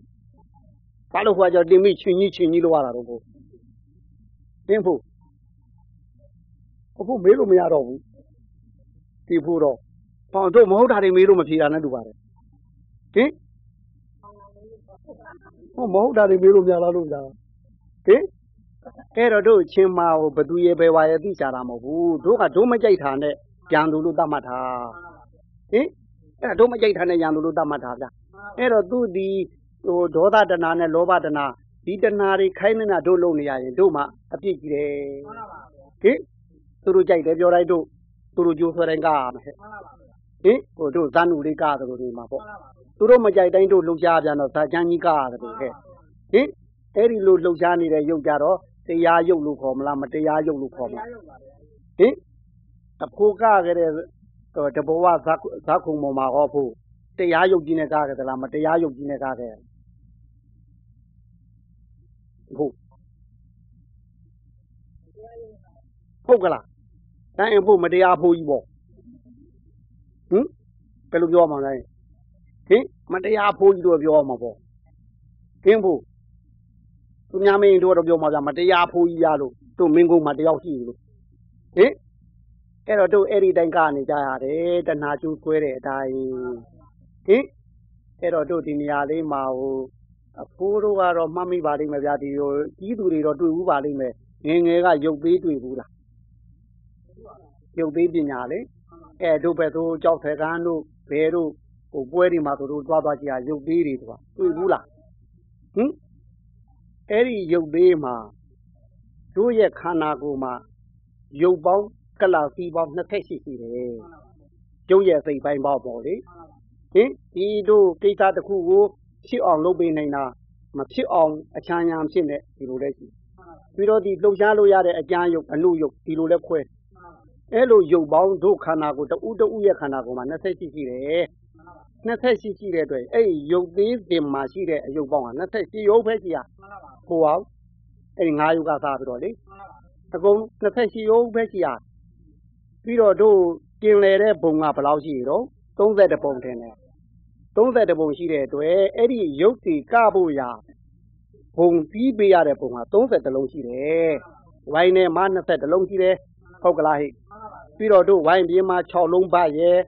ဘာလို့ဟိုကကြောင့်တင်မိချင်းကြီးချင်းကြီးလို့ရတာတော့ဘို့တင်းဖို့အခုမေးလို့မရတော့ဘူးဒီဖို့တော့ဟောတို့မဟုတ်တာတွေမေးလို့မဖြေတာနဲ့တူပါတယ်ဟင်ဟောမဟုတ်တာတွေမေးလို့မရလားလို့လားဟင် အဲ့တော့တို့ချင်းမကိုဘသူရဲ့ဘယ်ဝါရဲ့သိချတာမဟုတ်ဘူးတို့ကတို့မကြိုက်တာနဲ့ကြံသူလို့သတ်မှတ်တာဟင်အဲ့ဒါတို့မကြိုက်တာနဲ့ရံသူလို့သတ်မှတ်တာဗျအဲ့တော့သူဒီဟိုဒေါသတဏနဲ့လောဘတဏဒီတဏတွေခိုင်းနေတာတို့လုံနေရရင်တို့မှအပြစ်ကြီးတယ်မှန်ပါပါဗျာဟင်သူတို့ကြိုက်တယ်ပြောလိုက်တို့သူတို့ကြိုးဆွဲတိုင်းကားရမယ်ဟဲ့မှန်ပါပါဗျာဟင်ဟိုတို့ဇန်နူလေးကားတယ်လို့နေမှာပေါ့မှန်ပါပါဗျာသူတို့မကြိုက်တိုင်းတို့လှုပ်ရှားပြန်တော့ဇာချမ်းကြီးကားရတယ်လို့ဟဲ့ဟင်အဲ့ဒီလိုလှုပ်ရှားနေတဲ့ရုပ်ကြတော့ တရားရုပ်လို့ခေါ်မလားမတရားရုပ်လို့ခေါ်မတလားရားရုပ်ပါဗျာဟင်အဖိုးကခဲ့တဲ့ဟိုတဘောဝဇက်ဇက်ခုံပေါ်မှာဟောဖို့တရားရုပ်ကြီးနဲ့ကားခဲ့သလားမတရားရုပ်ကြီးနဲ့ကားခဲ့ဟုတ်ဟုတ်ကလားတိုင်းအဖို့မတရားဖို့ကြီးပေါ့ဟင်ဘယ်လိုပြောမှာလဲဟင်မတရားဖို့ကြီးတော့ပြောမှာပေါ့ဟင်ဖို့ သူများမင်းတို့တော့ပြောမှာဗျာမတရားဖို့ကြီးရလို့တို့မင်းကုန်းမှာတယောက်ရှိလို့ဟင်အဲ့တော့တို့အဲ့ဒီတိုင်းကနေကြရတယ်တဏှာကျူးခွဲတဲ့အတိုင်းဟင်အဲ့တော့တို့ဒီနေရာလေးမှာဟိုအဖိုးတို့ကတော့မှတ်မိပါလိမ့်မယ်ဗျာဒီဟိုကြီးသူတွေတော့တွေ့ဘူးပါလိမ့်မယ်ငယ်ငယ်ကရုပ်သေးတွေ့ဘူးလားရုပ်သေးပညာလေအဲ့တို့ပဲတို့ကြောက်ထဲကန်းတို့ဘဲတို့ဟိုပွဲတွေမှာတို့တို့သွားသွားကြည့်ရရုပ်သေးတွေတို့တွေ့ဘူးလားဟင် အဲ့ဒီရုပ်သေးမှာတို့ရဲ့ခန္ဓာကိုယ်မှာရုပ်ပေါင်းကလစီပေါင်း28ရှိတယ်ကျုပ်ရဲ့စိတ်ပိုင်းပေါက်ပေါ့လေဟင်ဒီတို့ကိစ္စတစ်ခုကိုဖြစ်အောင်လုပ်ပေးနိုင်တာမဖြစ်အောင်အချမ်းညာဖြစ်နေဒီလိုလဲရှိပြီးတော့ဒီလှုပ်ရှားလို့ရတဲ့အကြမ်းယုတ်အနုယုတ်ဒီလိုလဲခွဲအဲ့လိုယုတ်ပေါင်းတို့ခန္ဓာကိုယ်တဦးတဦးရဲ့ခန္ဓာကိုယ်မှာ28ရှိတယ် 28ရှိတဲ့အတွက်အဲ့ဒီယုတ်သေးတင်မှာရှိတဲ့အယုတ်ပေါင်းက28ယုတ်ပဲရှိရမှန်ပါပါဟိုအောင်အဲ့ဒီ9ယုတ်ကစားပြီးတော့လေမှန်ပါပါအကုန်28ရုပ်ပဲရှိရပြီးတော့တို့ကျင်လေတဲ့ဘုံကဘယ်လောက်ရှိရော30ပုံတင်တယ်30ပုံရှိတဲ့အတွက်အဲ့ဒီရုပ်စီကဖို့ရဘုံပြီးပေးရတဲ့ဘုံက30လုံးရှိတယ်ဝိုင်းထဲမှာ20လုံးရှိတယ်ဟုတ်ကလားဟိမှန်ပါပါပြီးတော့တို့ဝိုင်းပြင်းမှာ6လုံးပတ်ရဲ့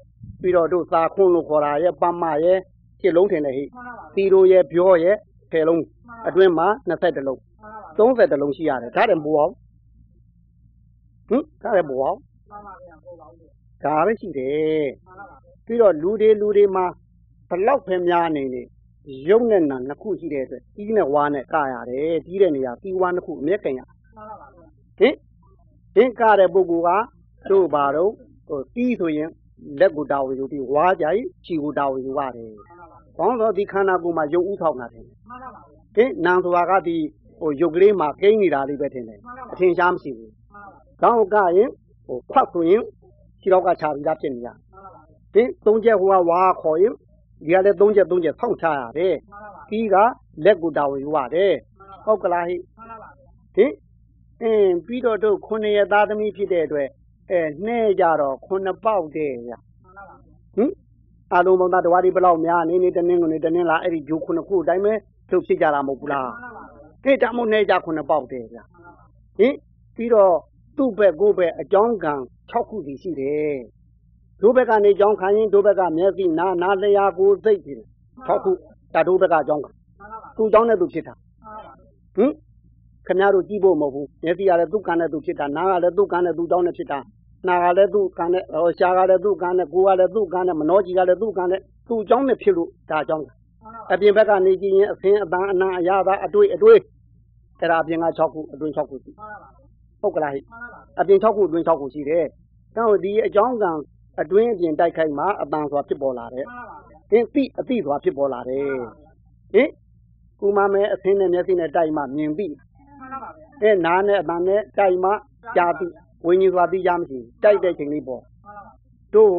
ပြီးတော့တို့သာခွန်းလို့ခေါ်တာရဲ့ပတ်မရဲ့7လုံးထင်တယ်ဟိမှန်ပါပါတီရိုရဲ့ပြောရဲ့10လုံးအတွင်းမှာ20လုံးမှန်ပါပါ30လုံးရှိရတယ်ဒါတယ်မိုးအောင်ဟင်ဒါတယ်မိုးအောင်မှန်ပါဗျာဟိုပါဦးဗျာဒါပဲရှိတယ်မှန်ပါပါပြီးတော့လူတွေလူတွေမှာဘလောက်ပဲများနေနေရုပ်နဲ့နာနှစ်ခုရှိတဲ့အတွက်ကြီးနဲ့ဝါနဲ့ကရတယ်ကြီးတဲ့နေရာပြီးဝါနှစ်ခုအမျက်ကန်ရမှန်ပါပါဗျာဟင်ဟင်ကတဲ့ပုဂ္ဂိုလ်ကတို့ဘာတော့ဟိုပြီးဆိုရင် လက်ကိုတာဝန်ယူပြီးဝါကြိုက်ခြေကိုတာဝန်ယူရတယ်မှန်ပါပါဘောင်းတော့ဒီခန္ဓာကိုယ်မှာရုပ်ဥထောက်တာတယ်မှန်ပါပါဗျာဟင်နံဆိုတာကဒီဟိုရုပ်ကလေးမှာကိန်းနေတာလေးပဲထင်တယ်မှန်ပါပါအထင်ရှားမရှိဘူးမှန်ပါပါကောင်းကရင်ဟိုဖတ်ဆိုရင်ခြေတော့ကခြာပြီးသားဖြစ်နေရမှန်ပါပါဟင်သုံးချက်ဟိုကဝါခေါ်ရင်ဒီကလည်းသုံးချက်သုံးချက်ဆောက်ချရတယ်မှန်ပါပါပြီးကလက်ကိုတာဝန်ယူရတယ်မှန်ပါပါဟုတ်ကလားဟိမှန်ပါပါဗျာဟင်အင်းပြီးတော့တို့ခုနှစ်ရက်သားသမီးဖြစ်တဲ့အတွက် အဲနှဲကြတော့ခုနှစ်ပေါက်တဲ့ရမှန်ပါပါဟင်အလုံးပေါင်းသားတဝါဒီဘလောက်များနေနေတနင်းကိုနေတနင်းလားအဲ့ဒီဂျိုးခုနှစ်ခုအတိုင်းပဲသူဖြစ်ကြတာမဟုတ်ဘူးလားမှန်ပါပါဗျာဟိတမို့နှဲကြခုနှစ်ပေါက်တဲ့ဗျမှန်ပါပါဟင်ပြီးတော့သူ့ဘက်ကိုယ့်ဘက်အကြောင်းကံ6ခုစီရှိတယ်ဒုဘက်ကနေအကြောင်းခံရင်ဒုဘက်ကမျက်စိနာနာလျာကိုယ်စိတ်ဖြစ်တယ်6ခုဒါဒုဘက်ကအကြောင်းကံမှန်ပါပါသူ့အကြောင်းနဲ့သူဖြစ်တာမှန်ပါပါဟင်ခင်ဗျားတို့ကြည့်ဖို့မဟုတ်ဘူးမျက်စိကလည်းသူ့ကံနဲ့သူဖြစ်တာနားကလည်းသူ့ကံနဲ့သူ့အကြောင်းနဲ့ဖြစ်တာ နာကလည်းသူ့ကံနဲ့ဟောရှားကလည်းသူ့ကံနဲ့ကိုယ်ကလည်းသူ့ကံနဲ့မနှောကြီးကလည်းသူ့ကံနဲ့သူ့အကြောင်းနဲ့ဖြစ်လို့ဒါအကြောင်းကံမှန်ပါပါအပြင်ဘက်ကနေကြည့်ရင်အသင်းအတန်းအနာအရာသာအတွေ့အတွေ့အဲ့ဒါအပြင်က6ခုအတွင်း6ခုရှိမှန်ပါပါဟုတ်ကလားဟိမှန်ပါပါအပြင်6ခုအတွင်း6ခုရှိတယ်။တော့ဒီအကြောင်းကံအတွင်းအပြင်တိုက်ခိုက်မှအတန်စွာဖြစ်ပေါ်လာတယ်မှန်ပါပါဗျာ။ဟင်တိအတိစွာဖြစ်ပေါ်လာတယ်။ဟင်ကုမမဲအသင်းနဲ့မျက်စိနဲ့တိုက်မှမြင်ပြီမှန်ပါပါဗျာ။အဲနားနဲ့အတန်နဲ့တိုက်မှကြားပြီ။ ဝိညာဉ်စွာသိရမရှိဘူး။တိုက်တဲ့ချိန်လေးပေါ့မှန်ပါပါ။တို့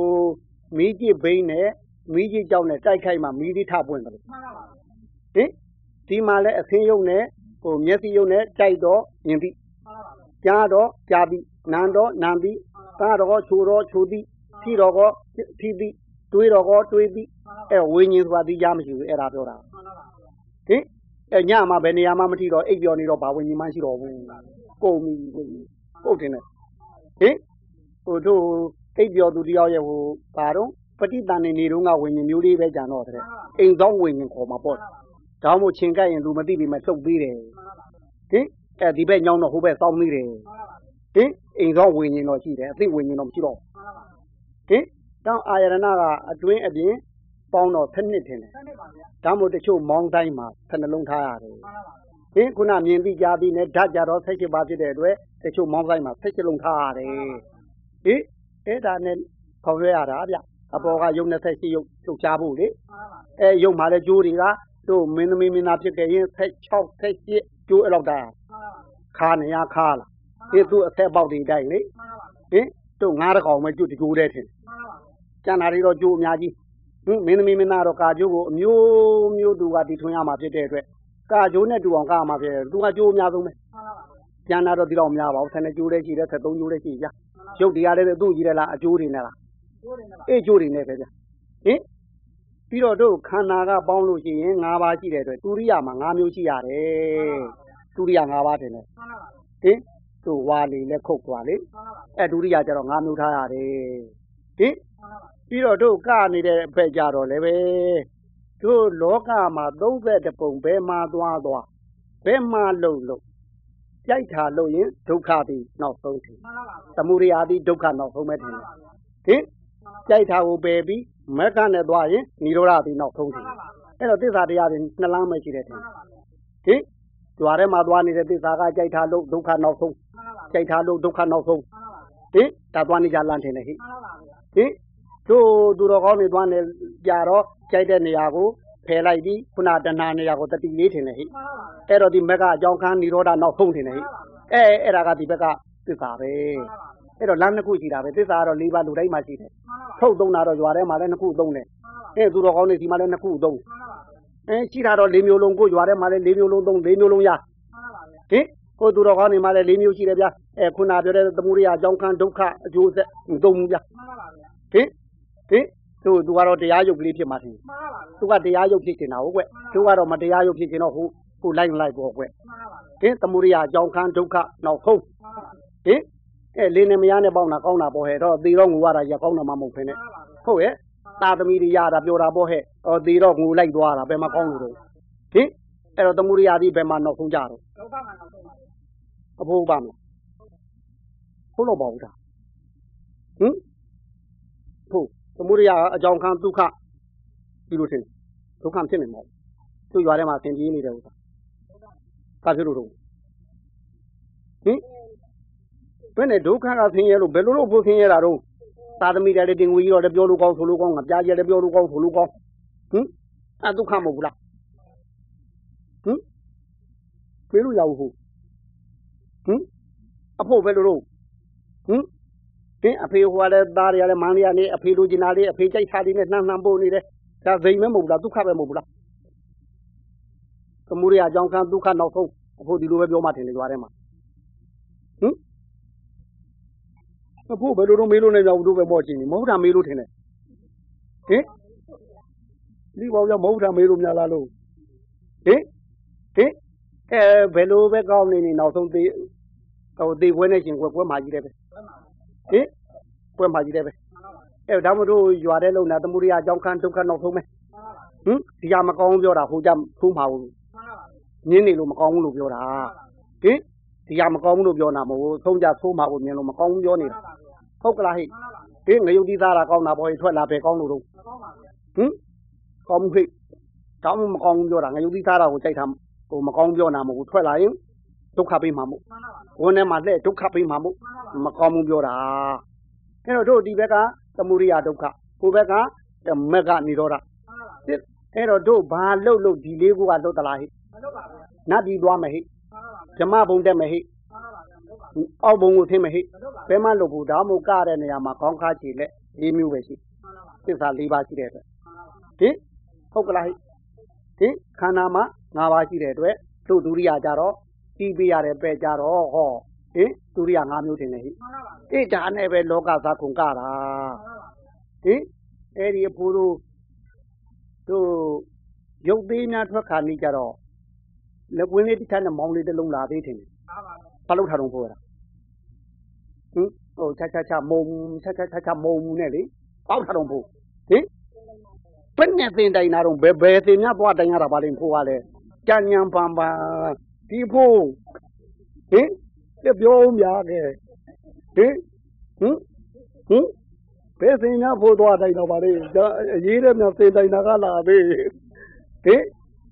မီးကြည့်ဘိန်းနဲ့မီးကြည့်ကြောက်နဲ့တိုက်ခိုက်မှမီးလေးထပွင့်တယ်မှန်ပါပါဗျာ။ဟင်ဒီမှာလဲအသင်းယုံနဲ့ဟိုမျက်စိယုံနဲ့တိုက်တော့မြင်ပြီမှန်ပါပါဗျာ။ကြားတော့ကြားပြီ။နံတော့နံပြီ။ကားတော့ချိုတော့ချိုသည်။ဖြီတော့ကောဖြီသည်။တွေးတော့ကောတွေးသည်။အဲဝိညာဉ်စွာသိကြမရှိဘူးအဲ့ဒါပြောတာမှန်ပါပါဗျာဟင်အဲညမှာဘယ်နေရာမှမထီတော့အိပ်ပျော်နေတော့ဘာဝိညာဉ်မှရှိတော့ဘူးကုန်ပြီဝိညာဉ်ဟုတ်တယ်နဲ့ ဟင်ဟိုတို့အိပ်ပျော်သူတယောက်ရဲ့ဟိုဘာတော့ပဋိသန္ဓေနေတော့ကဝိညာဉ်မျိုးလေးပဲကြံတော့တဲ့အိမ်သောဝိညာဉ်ခေါ်မှာပေါ့ဒါမှမဟုတ်ချင်းကပ်ရင်လူမသိပြီမဲ့လှုပ်သေးတယ်ဟင်အဲဒီဘက်ညောင်းတော့ဟိုဘက်စောင်းသေးတယ်ဟင်အိမ်သောဝိညာဉ်တော့ရှိတယ်အသိဝိညာဉ်တော့မရှိတော့ဟင်တောင်းအာယရဏကအတွင်းအပြင်ပပေါင်းတော့7နှစ်ထင်တယ်ဆက်နေပါဗျာဒါမို့တချို့မောင်းတိုင်းမှာ7လုံးထားရတယ်မှန်ပါပါဟင်ခုနမြင်သိကြားသိနဲ့ဓာတ်ကြတော့18ပါးဖြစ်တဲ့အတွက် တချို့မောင်းတိုင်းမှာ18လုံးထားရတယ်ဟင်အဲ့ဒါနဲ့ခေါ်ရရတာဗျအပေါ်ကယုံ28ယုတ်လှုပ်ရှားဖို့လေမှန်ပါပါအဲယုတ်မှာလဲကျိုးတွေကတို့မင်းသမီးမင်းသားဖြစ်ခဲ့ရင်16 17ကျိုးအဲ့လောက်တာမှန်ပါပါခါနေရခါလာဒီသူအသက်ပေါက်တွေတိုင်းလေမှန်ပါပါဟင်တို့ငားတစ်ကောင်ပဲကျိုးတကျိုးတဲ့ထင်မှန်ပါပါကျန်တာတွေတော့ကျိုးအများကြီးဟင်မင်းသမီးမင်းသားတော့ကာကျိုးကိုအမျိုးမျိုးသူကတီထွင်ရမှာဖြစ်တဲ့အတွက်ကာကျိုးနဲ့တူအောင်ကာမှာဖြစ်တယ်သူကကျိုးအများဆုံးပဲမှန်ပါပါ ကျန်တာတော့ဒီတော့မများပါဘူးဆယ်နှစ်ကျိုးလေးရှိတယ်73ကျိုးလေးရှိကြရုပ်တရားလေးသူ့ကြီးတယ်လားအကျိုးတွေနဲ့လားကျိုးနေပါအေးကျိုးတွေနဲ့ပဲဗျဟင်ပြီးတော့တို့ခန္ဓာကပေါင်းလို့ရှိရင်၅ပါးရှိတဲ့အတွက်တူရိယမှာ၅မျိုးရှိရတယ်တူရိယ၅ပါးတင်တယ်မှန်ပါပါဟင်တို့ဝါလီလက်ခုတ်သွားလေမှန်ပါပါအဲဒုတိယကျတော့၅မျိုးထားရတယ်ဟင်မှန်ပါပါပြီးတော့တို့ကနေတဲ့အဖက်ကြတော့လည်းပဲတို့လောကမှာ30ပုံဘယ်မှာသွားသွားဘယ်မှာလုံလုံ ကြိုက်တာလို့ရင်ဒုက္ခပြီးနောက်ဆုံးထင်မှန်ပါပါသမုဒိယပြီးဒုက္ခနောက်ဆုံးပဲထမှင်န်တယ်ပါပါဟင်ကြိုက်တာကိုပယ်ပြီးမက္ခနဲ့သွားရင်និရောဓပြီးနောက်ဆုံးထမှင်န်တယ်ပါပါအဲ့တော့သစ္စာတရားတွေနှစ်လမ်းပဲရှိတယ်ထမှင်န်ပါပါဟင်ကြွားထဲမှာသွားနေတဲ့သစ္စာကကြိုက်တာလို့ဒုက္ခနောက်ဆုံးမှန်ပါပါကြိုက်တာလို့ဒုက္ခနောက်ဆုံးမှန်ပါပါဟင်ဒါသွားနေကြလမ်းထင်တယ်ဟိမှန်ပါပါဟင်တို့သူတော်ကောင်းတွေသွားနေကြတော့ကြိုက်တဲ့နေရာကို ဖယ်လိုက်ပြီးခုနတဏှာနေရာကိုတတိလေးထင်တယ်ဟိမှန်ပါပါအဲ့တော့ဒီမက်ကအကြောင်းခံនិရောဓနောက်ဆုံးထင်တယ်ဟိအဲအဲ့ဒါကဒီဘက်ကသစ္စာပဲအဲ့တော့လမ်းနှစ်ခုရှိတာပဲသစ္စာကတော့၄ပါးလူတိုင်းမှာရှိတယ်ထုတ်သုံးတာတော့ရွာထဲမှာလည်းနှစ်ခုသုံးတယ်အဲသူတော်ကောင်းတွေဒီမှာလည်းနှစ်ခုသုံးအဲရှိတာတော့၄မျိုးလုံးကိုရွာထဲမှာလည်း၄မျိုးလုံးသုံး၄မျိုးလုံးရဟင်ကိုသူတော်ကောင်းတွေမှာလည်း၄မျိုးရှိတယ်ဗျအဲခုနပြောတဲ့သမုဒိယအကြောင်းခံဒုက္ခအကျိုးဆက်သုံးဘူးဗျဟင်ဟင် သူသူကတော့တရားယုတ်ကလေးဖြစ်မှာထင်သူကတရားရုပ်ဖြစ်နေတာဟုတ်ကွသူကတော့မတရားရုပ်ဖြစ်နေတော့ဟိုဟိုလိုက်မလိုက်ပေါ့ကွဟင်သမုဒိယအကြောင်းခံဒုက္ခနောက်ဆုံးဟင်အဲလေးနဲ့မယားနဲ့ပေါင်းတာကောင်းတာပေါ့ဟဲ့တော့သေတော့ငူရတာရကောင်းတာမှမဟုတ်ဖ ೇನೆ ဟုတ်ရဲ့တာသမီတွေရတာပြောတာပေါ့ဟဲ့ဟောသေတော့ငူလိုက်သွားတာဘယ်မှာကောင်းလို့တော့ဟင်အဲ့တော့သမုဒိယဒီဘယ်မှာနောက်ဆုံးကြတော့ဒုက္ခမှနောက်ဆုံးပါအဖို့ပါမလားဟုတ်တော့ပါဘူးဒါဟင်ဟုတ် သမုဒိယအကြောင်းခံဒုက္ခဒီလိုထင်ဒုက္ခဖြစ်နေမှာသူရွာထဲမှာသင်ပြေးနေတဲ့ဥစ္စာဘာဖြစ်လို့တော့ဟင်ဘယ်နဲ့ဒုက္ခကဆင်းရဲလို့ဘယ်လိုလို့ဖို့ဆင်းရဲတာတော့သာသမီတွေလည်းတင်ငွေကြီးတော့လည်းပြောလို့ကောင်းဆိုလို့ကောင်းငါပြားကြီးလည်းပြောလို့ကောင်းဆိုလို့ကောင်းဟင်အဲဒုက္ခမဟုတ်ဘူးလားဟင်ပြေးလို့ရဘူးဟုတ်ဟင်အဖို့ပဲလို့တော့ဟင် တင်းအဖေဟိုကလည်းသားတွေကလည်းမန်းတွေကလည်းအဖေလိုချင်တာလေးအဖေကြိုက်တာလေးနဲ့နှမ်းနှမ်းပို့နေတယ်ဒါဇိမ်မဲမဟုတ်ဘူးလားဒုက္ခပဲမဟုတ်ဘူးလားသမုဒိယအကြောင်းခံဒုက္ခနောက်ဆုံးအဖို့ဒီလိုပဲပြောမှတင်လေကြွားထဲမှာဟင်အဖို့ဘယ်လိုတော့မေးလို့နေကြဘူးတို့ပဲပေါ့ချင်းနေမဟုတ်တာမေးလို့ထင်တယ်ဟင်ဒီဘောကြောင့်မဟုတ်တာမေးလို့များလားလို့ဟင်ဟင်အဲဘယ်လိုပဲကောင်းနေနေနောက်ဆုံးသေးဟိုသေးပွဲနဲ့ရှင်ကွယ်ပွဲမှာကြီးတယ်ပဲ ဟင်ပွဲမှာကြီးတယ်ပဲအဲဒါမှမဟုတ်ရွာတဲ့လုံနာသမုဒိယအကြောင်းခံဒုက္ခနောက်ဆုံးပဲဟင်ဒီကမကောင်းပြောတာဟိုကြထိုးမှာဘူးညင်းနေလို့မကောင်းဘူးလို့ပြောတာဟင်ဒီကမကောင်းဘူးလို့ပြောတာမဟုတ်သုံးကြထိုးမှာကိုမြင်လို့မကောင်းဘူးပြောနေတာဟုတ်ကလားဟိဟင်ငရုတ်သီးသားတာကောင်းတာပေါ့ထွက်လာပဲကောင်းလို့တော့ဟင်ကောင်းမှုဟိတောင်းမကောင်းဘူးပြောတာငရုတ်သီးသားတာကိုကြိုက်တာဟိုမကောင်းပြောတာမဟုတ်ထွက်လာရင် ဒုက္ခပေးမှာမို့ဝန်ထဲမှာလက်ဒုက္ခပေးမှာမို့မကောင်းဘူးပြောတာအဲ့တော့တို့ဒီဘက်ကသမုဒိယဒုက္ခကိုဘက်ကမက္ခនិရောဓအဲ့တော့တို့ဘာလှုပ်လို့ဒီလေးခုကလှုပ်သလားဟိနတ်ပြည်သွားမယ်ဟိဓမ္မဘုံတက်မယ်ဟိအောက်ဘုံကိုသင်မယ်ဟိဘယ်မှလှုပ်ဘူးဒါမှမဟုတ်ကတဲ့နေရာမှာခေါင်းခါချီလက်၄မျိုးပဲရှိသစ္စာ၄ပါးရှိတဲ့အတွက်ဟိဟုတ်ကလားဟိဟိခန္ဓာမှာ၅ပါးရှိတဲ့အတွက်တို့ဒုရိယကြတော့ ပြီးပြရတယ်ပဲကြတော့ဟောဟိဒုရိယ၅မျိုးတင်တယ်ဟိအေးဒါနဲ့ပဲလောကသာကုန်ကတာဟိအဲ့ဒီအဖိုးတို့တို့ရုပ်သေးများထွက်ခါနေကြတော့လက်ကွင်းလေးတစ်ချမ်းနဲ့မောင်းလေးတစ်လုံးလာသေးတယ်ဘာလို့ထားတော့ဖိုးရတာဟင်ဟိုချာချာချာမုံချာချာချာချာမုံနဲ့လေပေါက်ထားတော့ဖိုးဟင်ဘယ်နဲ့သင်တိုင်တာတော့ဘယ်ဘယ်သင်များသွားတိုင်ရတာပါလိမ့်ဖိုးကလည်းကြံညံပန်ပန် ဒီဖိုးဟင်ပြပြောများခဲ့ဟင်ဟင်ဟင်ဘယ်စင်များဖို့သွားတိုင်းတော့ပါလေဒါအရေးတဲ့များစင်တိုင်းတာကလာပြီဟင်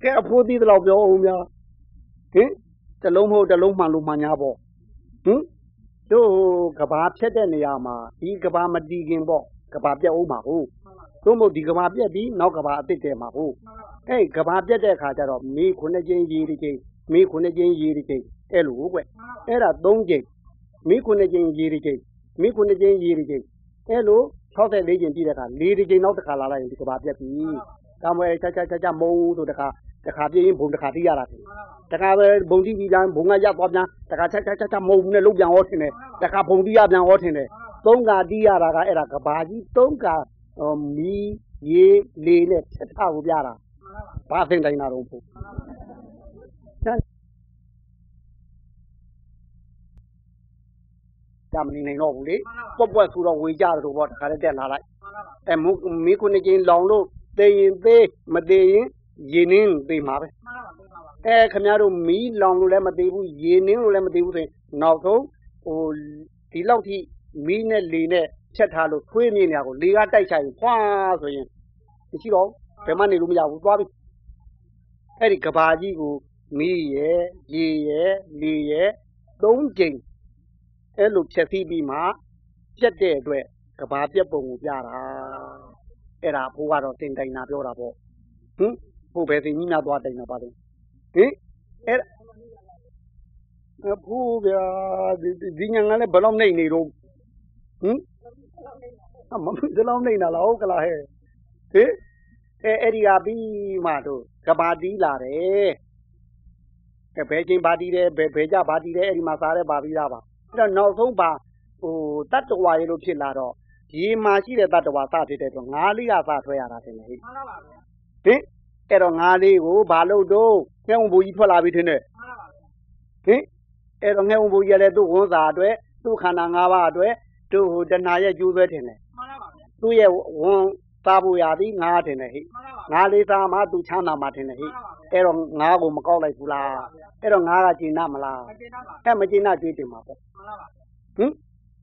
ကဲအဖိုးသီးတော့ပြောအောင်များဟင်တစ်လုံးမဟုတ်တစ်လုံးမှန်လို့မှန်냐ပေါ့ဟင်တို့ကဘာဖြတ်တဲ့နေရာမှာဒီကဘာမတီးခင်ပေါ့ကဘာပြတ်အောင်ပါဟုတ်တို့မို့ဒီကဘာပြက်ပြီးနောက်ကဘာအစ်စ်တဲမှာဟုတ်အဲ့ကဘာပြက်တဲ့အခါကျတော့မေခုနှစ်ချင်းရေးတစ်ချင်း မေခုနှစ်ချင်းရေးတစ်ချင်းအဲ့လိုကွအဲ့ဒါ၃ချင်းမေခုနှစ်ချင်းရေးတစ်ချင်းမေခုနှစ်ချင်းရေးတစ်ချင်းအဲ့လို64ချင်းပြည့်တဲ့အခါ၄တစ်ချင်းနောက်တစ်ခါလာလိုက်ရင်ဒီကဘာပြက်ပြီကမွေချာချာချာချာမုံဆိုတခါတခါပြင်းရင်ဘုံတခါတိရတာတယ်တခါပဲဘုံတိပြီးပြန်ဘုံကရပ်သွားပြန်တခါချာချာချာချာမုံနဲ့လုံးပြန်ဟောထင်တယ်တခါဘုံတိရပြန်ဟောထင်တယ်သုံးကတိရတာကအဲ့ဒါကဘာကြီးသုံးကမီးရေလေနဲ့ဖြတ်ထားကိုပြတာဘာသိတိုင်းတာတော့ဘု ကြမနေနိုင်တော့ဘူးလေပွက်ပွက်ဆိုတော့ဝေကြတယ်တော့ဗောတခါတည်းတက်လာလိုက်အဲမီးခုနှစ်ကျင်းလောင်လို့သေရင်သေးမသေးရင်ရေနင်းသေမှာပဲအဲခင်ဗျားတို့မီးလောင်လို့လည်းမသေးဘူးရေနင်းလို့လည်းမသေးဘူးဆိုရင်နောက်ဆုံးဟိုဒီလောက်ထိမီးနဲ့လေနဲ့ဖြတ်ထားလို့ထွေးမြင်နေရကိုလေကတိုက်ချရင်ဖွာဆိုရင်မရှိတော့ဘယ်မှနေလို့မရဘူးသွားပြီအဲ့ဒီကဘာကြီးကိုမီးရဲ့ရေရဲ့လေရဲ့သုံးကြိမ် အဲ့လိုဖြတ်စီးပြီးမှပြတ်တဲ့အတွက်ကဘာပြက်ပုံကိုပြတာအဲ့ဒါဘိုးကတော့တင်တိုင်တာပြောတာပေါ့ဟင်ဘိုးပဲတင်ကြီးများသွားတိုင်တာပါလို့ဟင်အဲ့အဖိုးဗျာဒီညာကလည်းဘယ်လောက်နေနေတော့ဟင်အမဒီလောက်နေနာလားဟုတ်ကလားဟဲ့ဟင်အဲအဲ့ဒီကပြီးမှတို့ကဘာတီးလာတယ်အဲဘယ်ချင်းဘာတီးတယ်ဘယ်ဘယ်ကြဘာတီးတယ်အဲ့ဒီမှာစားတယ်ပါပြီးသားပါအဲ့ တော့နောက်ဆုံးပါဟိုတတ္တဝါရေလို့ဖြစ်လာတော့ရေမှာရှိတဲ့တတ္တဝါစဖြစ်တဲ့အတွက်ငါးလေးကစထွက်ရတာတင်လေဟိမှန်ပါပါဟင်အဲ့တော့ငါးလေးကိုဘာလို့တော့ငှဲ့ုံဘူကြီးထွက်လာပြီထင်တယ်မှန်ပါပါဟင်အဲ့တော့ငှဲ့ုံဘူကြီးလည်းသူ့ဝန်စာအတွက်သူ့ခန္ဓာ၅ပါးအတွက်သူ့ဟိုတဏှာရဲ့ကျိုးဆွဲထင်တယ်မှန်ပါပါသူ့ရဲ့ဝန် စားဖို့ရသည်ငါးထင်တယ်ဟိငါးလေးစားမှသူချမ်းသာမှထင်တယ်ဟိအဲ့တော့ငါးကိုမကောက်လိုက်ဘူးလားအဲ့တော့ငါးကကျင်နာမလားအဲ့မကျင်နာတွေးတင်မှာပေါ့ဟင်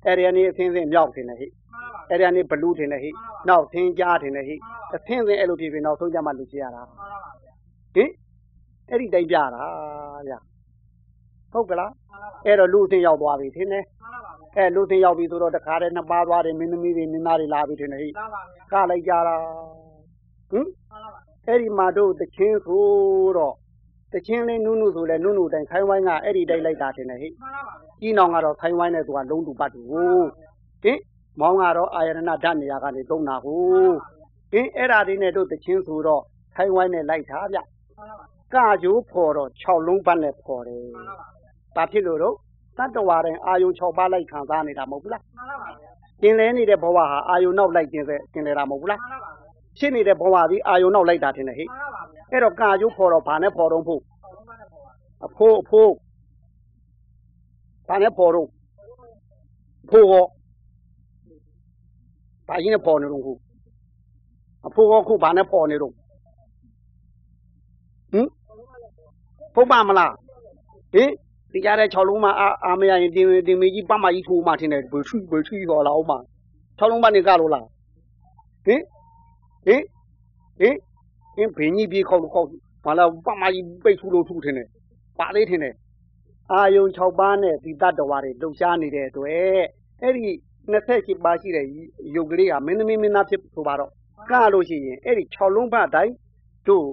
အဲ့ဒီကနေအသင်းသင်းမြောက်တင်တယ်ဟိအဲ့ဒီကနေဘလူးတင်တယ်ဟိနောက်သင်းကြားတင်တယ်ဟိအသင်းသင်းအဲ့လိုဖြစ်ပြီးနောက်ဆုံးကြမှလူချရတာဟင်အဲ့ဒီတိုင်းပြတာဗျဟုတ်ကလားအဲ့တော့လူအသင်းရောက်သွားပြီထင်တယ် အဲလူသင်းရောက်ပြီဆိုတော့တခါတည်းနှစ်ပါးသွားတယ်မင်းသမီးတွေနင်းသားတွေလာပြီထင်တယ်ဟိကလိုက်ကြတာဟင်အဲ့ဒီမှာတို့တချင်းဆိုတော့တချင်းလေးနုနုဆိုလဲနုနုတိုင်းခိုင်းဝိုင်းကအဲ့ဒီတိုင်းလိုက်တာတင်တယ်ဟိကြီးနောင်ကတော့ခိုင်းဝိုင်းနဲ့သူကလုံးတူပတ်တူဟင်မောင်းကတော့အာယရဏဓာတ်နေရာကနေသုံးတာဟုတ်ဟင်အဲ့ဒါလေးနဲ့တို့တချင်းဆိုတော့ခိုင်းဝိုင်းနဲ့လိုက်တာဗျကကြိုးဖော်တော့6လုံးပတ်နဲ့ဖော်တယ်ဘာဖြစ်လို့တော့ တတ္တဝါတိုင်းအာယုံ6ပါးလိုက်ခံစားနေတာမဟုတ်ဘူးလားကျင်လဲနေတဲ့ဘဝဟာအာယုံနောက်လိုက်ကျင်တဲ့ကျင်လဲတာမဟုတ်ဘူးလားဖြစ်နေတဲ့ဘဝသည်အာယုံနောက်လိုက်တာထင်တယ်ဟိအဲ့တော့ကာကျိုးဖော်တော့ဘာနဲ့ဖော်တော့ဖို့အဖိုးအဖိုးဘာနဲ့ဖော်တော့ဖိုးရောဘာရင်နဲ့ဖော်နေတော့ခုအဖိုးရောခုဘာနဲ့ဖော်နေတော့ဟင်ဖုတ်ပါမလားဟင် ဒီကြတဲ့6လုံးမှာအာမရရင်တင်တင်မေကြီးပတ်မကြီးထိုးမှထင်တယ်ဘယ်ထွီဘယ်ထွီဟောလာအောင်မှာ6လုံးပါနေကလို့လားဟင်ဟင်ဟင်ဟင်ဘင်းကြီးပြေးခေါက်ခေါက်ဘာလဲပမကြီးပိတ်ထူလို့ထူထင်တယ်ပါလေးထင်တယ်အာယုံ6ပါးနဲ့ဒီတတ္တဝါတွေလှုပ်ရှားနေတဲ့အတွက်အဲ့ဒီ28ပါးရှိတဲ့ယုတ်ကလေးကမင်းသမီးမင်းသားဖြစ်ဆိုပါတော့ကလို့ရှိရင်အဲ့ဒီ6လုံးပါတိုင်းတို့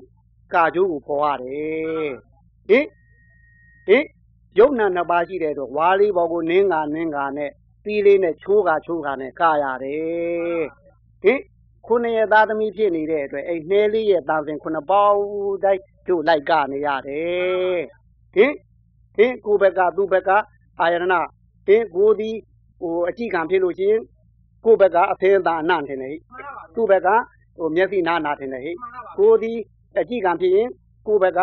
ကာကျိုးကိုပေါ်ရတယ်ဟင်ဟင် ယုတ်နာနှစ်ပါးရှိတဲ့အတွက်ဝါလေးဘောကိုနင်းကနင်းကနဲ့တီးလေးနဲ့ချိုးကချိုးကနဲ့ကရတယ်ဟင်ခုနှစ်ရဲ့သားသမီးဖြစ်နေတဲ့အတွက်အဲ့နှဲလေးရဲ့သားစဉ်ခုနှစ်ပေါင်းတိုင်းတို့လိုက်ကနေရတယ်ဟင်ဟင်ကိုဘက်ကသူ့ဘက်ကအာယရဏဟင်ကိုဒီဟိုအကြည့်ခံဖြစ်လို့ရှိရင်ကိုဘက်ကအသေးအသားအနံ့ထင်တယ်ဟိသူ့ဘက်ကဟိုမျက်စိနာနာထင်တယ်ဟိကိုဒီအကြည့်ခံဖြစ်ရင်ကိုဘက်က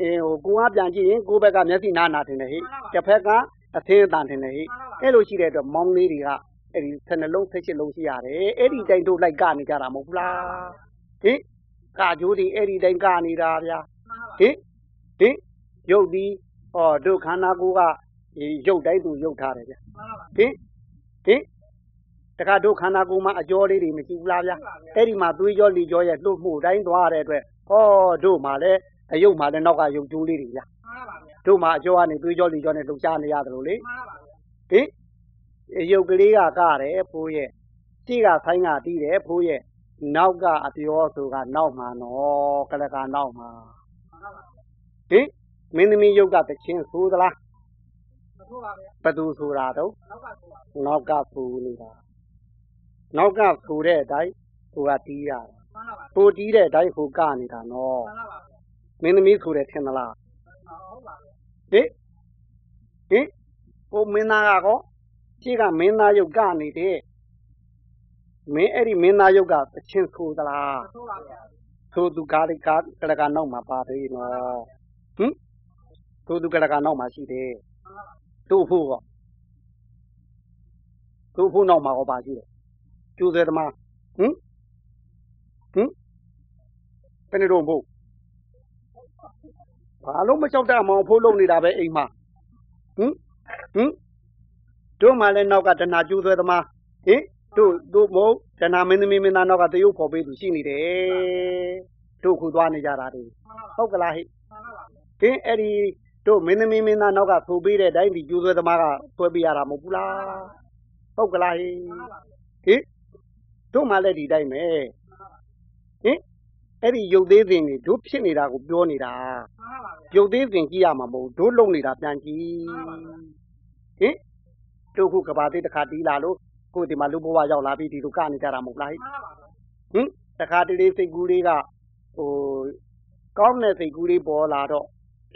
အဲဟိုကိုကပြန်ကြည့်ရင် ကိုဘက်က မျက်စိနာနာထင်တယ်ဟိတစ်ဖက်ကအသေးအသားထင်တယ်ဟိအဲ့လိုရှိတဲ့အတွက် မောင်းလေးတွေကအဲ့ဒီ12လုံး18လုံးရှိရတယ် အဲ့ဒီတိုင်း တို့လိုက် ကနေကြတာ မဟုတ်ဘူးလား ဟင် ကာကြိုးဒီအဲ့ဒီတိုင်း ကနေတာဗျာ ဟင်ဟင်ရုပ်ဒီဟောဒုခန္ဓာကိုယ်က ရုပ်တိုင်းသူ ရုပ်ထားတယ်ဗျာဟင်ဟင် တခါ တို့ခန္ဓာကိုယ်မှာ အကျော်လေးတွေ မရှိဘူးလားဗျာရှိပါဗျာအဲ့ဒီမှာ သွေးကြောလေကြောရဲ့လှုပ်မှုတိုင်းသွားတဲ့အတွက် ဟော တို့မှာလည်း အယုတ်မှာလည်းနောက်ကယုတ်ကျိုးလေးတွေဗျာမှန်ပါဗျာတို့မှာအကျော်ကနေသွေးကြောလေကြောနဲ့လှုပ်ရှားနေရတယ်လို့လေမှန်ပါဗျာဟင်အယုတ်ကလေးကကတယ်ဖိုးရဲ့ကြည့်ကဆိုင်ကတီးတယ်ဖိုးရဲ့နောက်ကအပြောဆိုကနောက်မှာနော်ကလကနောက်မှာမှန်ပါဗျာဟင်မင်းသမီးယုတ်ကတချင်းဆိုသလားမထိုးပါဗျာဘသူဆိုတာတော့နောက်ကထိုးပါနောက်ကဖူနေတာနောက်ကဖူတဲ့အတိုင်းဟိုကတီးရတာမှန်ပါဗျာဟိုတီးတဲ့အတိုင်းဟိုကနေတာနော် မှန်ပါဗျာမင်းသမီးဆိုတယ်ထင်သလားဟုတ်ပါဗျာဟင်ဟင်ဟိုမင်းသားကကောကြည့်ကမင်းသားယုတ်ကနေတယ်မင်းအဲ့ဒီမင်းသားယုတ်ကတချင်းဆိုသလားမထိုးပါဗျာသို့သူကားလေးကားကလကနောက်မှာပါသေးနော်ဟင်သို့သူကလကနောက်မှာရှိတယ်မှန်ပါဗျာတို့ဖို့ကောတို့ဖို့နောက်မှာကောပါရှိတယ်ကျိုးသေးသမားဟင်ဟင်ဘယ်နေတော့ဖို့ ဘာလို့မကြောက်တတ်မအောင်ဖို့လုံနေတာပဲအိမ်မှာဟင်ဟင်တို့မှလည်းနောက်ကတဏှာကျိုးသေးသမားဟင်တို့တို့မဟုတ်တဏှာမင်းသမီးမင်းသားနောက်ကတရုပ်ဖော်ပေးသူရှိနေတယ်တို့ခုသွားနေကြတာတွေမှန်ပါဗျာဟုတ်ကလားဟိမှန်ပါဗျာကင်းအဲ့ဒီတို့မင်းသမီးမင်းသားနောက်ကသိုးပေးတဲ့အတိုင်းဒီကျိုးဆွဲသမားကဆွဲပေးရတာမဟုတ်ဘူးလားဟုတ်ကလားဟိမှန်ပါဗျာဟိတို့မှလည်းဒီတိုင်းပဲဟင် အဲ့ဒီရုပ်သေးစဉ်တွေတို့ဖြစ်နေတာကိုပြောနေတာမှန်ပါဗျာရုပ်သေးစဉ်ကြည့်ရမှာမဟုတ်ဘူးတို့လုံနေတာပြန်ကြည့်ဟင်တို့ခုကဘာသေးတစ်ခါတီးလာလို့ကိုယ်ဒီမှာလူဘဝရောက်လာပြီဒီလိုကနေကြတာမဟုတ်လားဟိမှန်ပါဗျာဟင်တခါတလေစိတ်ကူးလေးကဟိုကောင်းတဲ့စိတ်ကူးလေးပေါ်လာတော့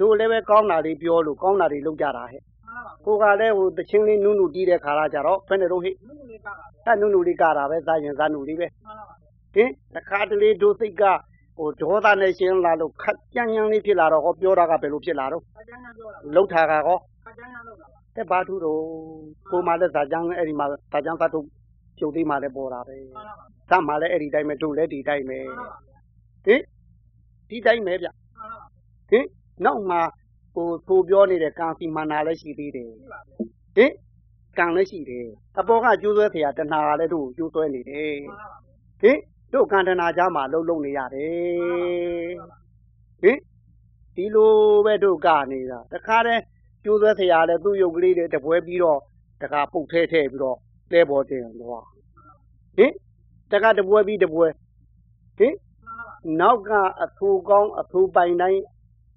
တို့လည်းပဲကောင်းတာလေးပြောလို့ကောင်းတာတွေလုပ်ကြတာဟဲ့မှန်ပါဗျာကိုကလည်းဟိုတချင်းလေးနုနုတီးတဲ့ခါလာကြတော့ဖက်နေတော့ဟိလူလူလေးကပါဗျာအဲနုနုလေးကတာပဲသာရင်သာနုလေးပဲမှန်ပါဗျာဟင်တခါတလေတို့စိတ်က ဟိုဒေါသနဲ့ရှင်းလာလို့ခက်ကြမ်းကြမ်းလေးဖြစ်လာတော့ဟောပြောတာကဘယ်လိုဖြစ်လာတော့ အကျဉ်းချပြောတာ လှုပ်တာကဟော အကျဉ်းချလုပ်တာပါ တဲ့ဘာထူတော့ကိုမှလည်းဇာကြမ်းအဲ့ဒီမှာဇာကြမ်းသတ်ထုတ်ကျုပ်သေးမှလည်းပေါ်တာပဲ မှန်ပါဗျာ သတ်မှလည်းအဲ့ဒီတိုင်းပဲတို့လည်းဒီတိုင်းပဲ မှန်ပါဗျာ ဟင်ဒီတိုင်းပဲဗျ မှန်ပါဗျာ ဟင်နောက်မှဟိုသိုးပြောနေတဲ့ကံစီမန္နာလည်းရှိသေးတယ် ရှိပါဗျာ ဟင်ကံလည်းရှိတယ်အပေါ်ကကျိုးဆွဲเสียတဏှာကလည်းတို့ကိုကျိုးဆွဲနေတယ် မှန်ပါဗျာ ဟင် တို့ကန္တနာကြားမှာလှုပ်လုံနေရတယ်ဟင်ဒီလိုပဲတို့ကနေတာတခါတည်းကျိုးသွဲဆရာလည်းသူ့ရုပ်ကလေးတွေတပွဲပြီးတော့တခါပုတ်ထဲထဲပြီးတော့တဲပေါ်တင်တော့ဟင်တခါတပွဲပြီးတပွဲဟင်နောက်ကအထူကောင်းအထူပိုင်တိုင်း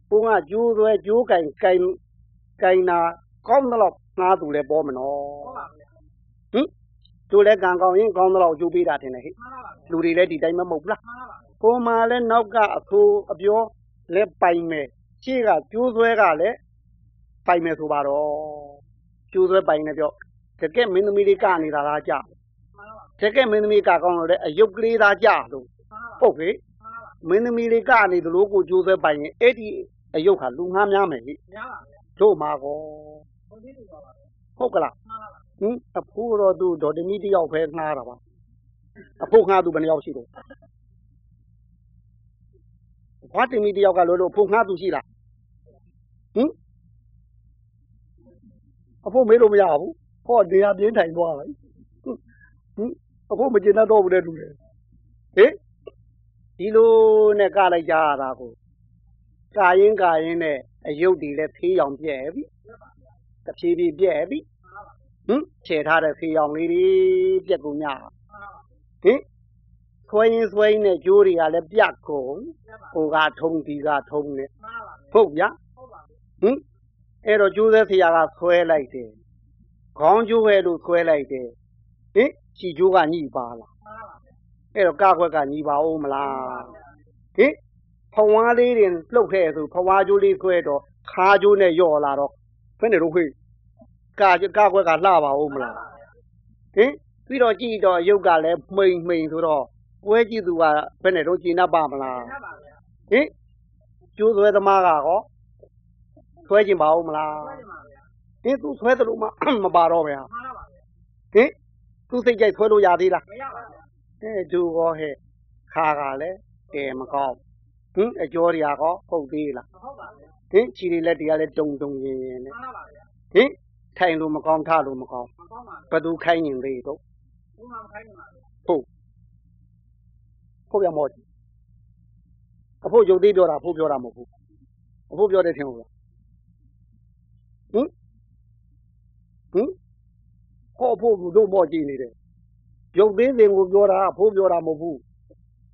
ဘုံကကျိုးသွဲကျိုးကင်ကင်ကင်နာကောင်းတော့ငါသူလည်းပေါ်မနော်ဟင် တို့လည်းကံကောင်းရင်ကောင်းတော့ကျိုးပေးတာတင်လေဟိမှန်ပါဗျာလူတွေလည်းဒီတိုင်းမမဟုတ်ဘူးလားမှန်ပါဗျာကိုမှလည်းနောက်ကအထူအပြောလည်းပိုင်မယ်ရှေ့ကကျိုးသွဲကလည်းပိုင်မယ်ဆိုပါတော့ကျိုးသွဲပိုင်နေပြောတကယ်မင်းသမီးလေးကနေတာလားကြမှန်ပါဗျာတကယ်မင်းသမီးကကောင်းလို့လည်းအယုတ်ကလေးသားကြလို့မှန်ပါဗျာဟုတ်ပြီမှန်ပါဗျာမင်းသမီးလေးကနေသလိုကိုကြိုးစားပိုင်ရင်အဲ့ဒီအယုတ်ဟာလူငှားများမယ်ဟိရပါဗျာတို့မှာကောဘုန်းကြီးတူပါဗျာဟုတ်ကလားမှန်ပါဗျာ ဟင်အဖိုးတော်သူဒေါ်တမီတယောက်ပဲငှားတာပါအဖိုးငှားသူဘယ်နှယောက်ရှိတော့ဘွားတမီတယောက်ကလို့လို့အဖိုးငှားသူရှိလားဟင်အဖိုးမေးလို့မရဘူးဟောနေရာပြင်းထိုင်သွားပြီဟင်အဖိုးမကျင်တတ်တော့ဘူးတဲ့လူတွေဟင်ဒီလိုနဲ့ကလိုက်ကြရတာကိုကာရင်ကာရင်နဲ့အယုတ်တွေလည်းဖေးရောင်ပြဲပြီတဖြည်းဖြည်းပြဲပြီ ဟင်ခြေထားတဲ့ဖေးရောင်လေးတွေပြက်ကုန်ညဟင်ဆွဲရင်ဆွဲရင်နဲ့ကြိုးတွေကလည်းပြတ်ကုန်ဟိုကထုံဒီကထုံနဲ့မှန်ပါဗျာဟုတ်ဗျာဟုတ်ပါဗျာဟင်အဲ့တော့ကျိုးသက်ဆရာကဆွဲလိုက်တယ်ခေါင်းကျိုးပဲလို့ဆွဲလိုက်တယ်ဟင်ခြီကျိုးကညှိပါလားမှန်ပါဗျာအဲ့တော့ကကွက်ကညှိပါဦးမလားဟင်ဖဝါးလေးတွေလှုပ်ခဲ့ဆိုဖဝါးကျိုးလေးဆွဲတော့ခါကျိုးနဲ့ယော့လာတော့ဘယ်နဲ့တော့ခွေး ကာကကွက်ကလှပါဦးမလားဟင်ပြီးတော့ကြည့်တော့ရုပ်ကလည်းမှိန်မှိန်ဆိုတော့ပွဲကြည့်သူကဘယ်နဲ့တော့ကျင်납ပါမလားရပါဗျာဟင်ကျိုးဆွဲသမားကကောဆွဲကျင်ပါဦးမလားဆွဲနေပါဗျာဟင်သူဆွဲတယ်လို့မမပါတော့ဗျာမှန်ပါဗျာဟင်သူစိတ်ကြိုက်ဆွဲလို့ရသေးလားမရပါဗျာအဲသူကောဟဲ့ခါကလည်းကဲမကောင်းဟင်အကျော်တွေကကောဟုတ်သေးလားမဟုတ်ပါဗျာဟင်ခြေတွေလက်တွေကလည်းတုံတုံရင်ရင်နဲ့မှန်ပါဗျာဟင် ထိုင်လို့မကောင်းထလို့မကောင်းမကောင်းပါဘသူခိုင်းရင်သေးတော့ဟဘုံမှာခိုင်းနေမှာဟုတ်ဟုတ်ပြန်မော်အဖို့ရုပ်သေးပြောတာအဖို့ပြောတာမဟုတ်ဘူးအဖို့ပြောတယ်ထင်ဘူးလားဟင်ဟင်ဟောဖို့တို့မော်ကြည့်နေတယ်ရုပ်သေးစဉ်ကိုပြောတာအဖို့ပြောတာမဟုတ်ဘူး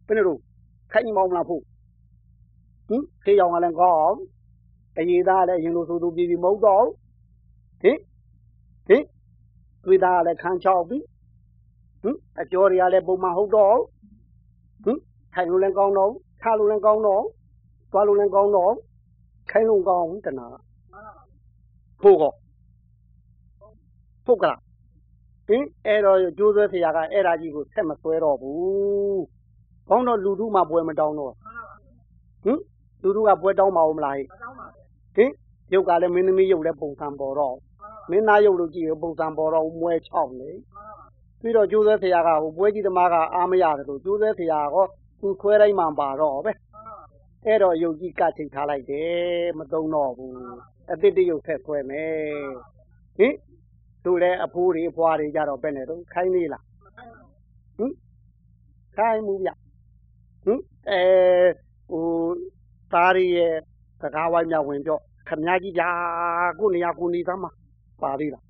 ဘယ်နဲ့တော့ခိုင်းမောင်းမလားဖို့ဟင်ခေးရောင်ကလည်းကောင်းအရေးသားလည်းအရင်လိုဆိုသူပြည်ပြီးမဟုတ်တော့ဟင် ဟင်တွေ့သားလည်းခန်းချောက်ပြီဟင်အကျော်တွေကလည်းပုံမှန်ဟုတ်တော့ဟင်ထိုင်လို့လည်းကောင်းတော့ထားလို့လည်းကောင်းတော့သွားလို့လည်းကောင်းတော့ခိုင်းလို့ကောင်းတနာဖို့ကောဖို့ကလားဟင်အဲ့တော့ကျိုးဆွဲဆရာကအဲ့ဒါကြီးကိုဆက်မဆွဲတော့ဘူးကောင်းတော့လူထုမှပွဲမတောင်းတော့ဟင်လူထုကပွဲတောင်းပါဦးမလားဟဲ့မတောင်းပါဘူးဟင်ရုပ်ကလည်းမင်းသမီးရုပ်လည်းပုံစံပေါ်တော့ မင်းသားရုပ်လို့ကြည့်ရပုံစံပေါ်တော့မွဲချောက်နေပြီးတော့ကျိုးဆွဲဆရာကဟိုပွဲကြီးသမားကအားမရတယ်လို့ကျိုးဆွဲဆရာကသူဆွဲတိုင်းမှပါတော့ပဲအဲ့တော့ရုပ်ကြီးကချိန်ထားလိုက်တယ်မသုံးတော့ဘူးအတိတ်တရုပ်ဆက်ဆွဲမယ်ဟင်တို့လည်းအဖိုးတွေအဖွားတွေကြတော့ပဲနဲ့တော့ခိုင်းလေးလားဟင်ခိုင်းမှုဗျဟင်အဲဟိုသားရရဲ့စကားဝိုင်းများဝင်ပြောခမကြီးကြာကိုနေရာကိုနေသားမှာ ပါသေးလား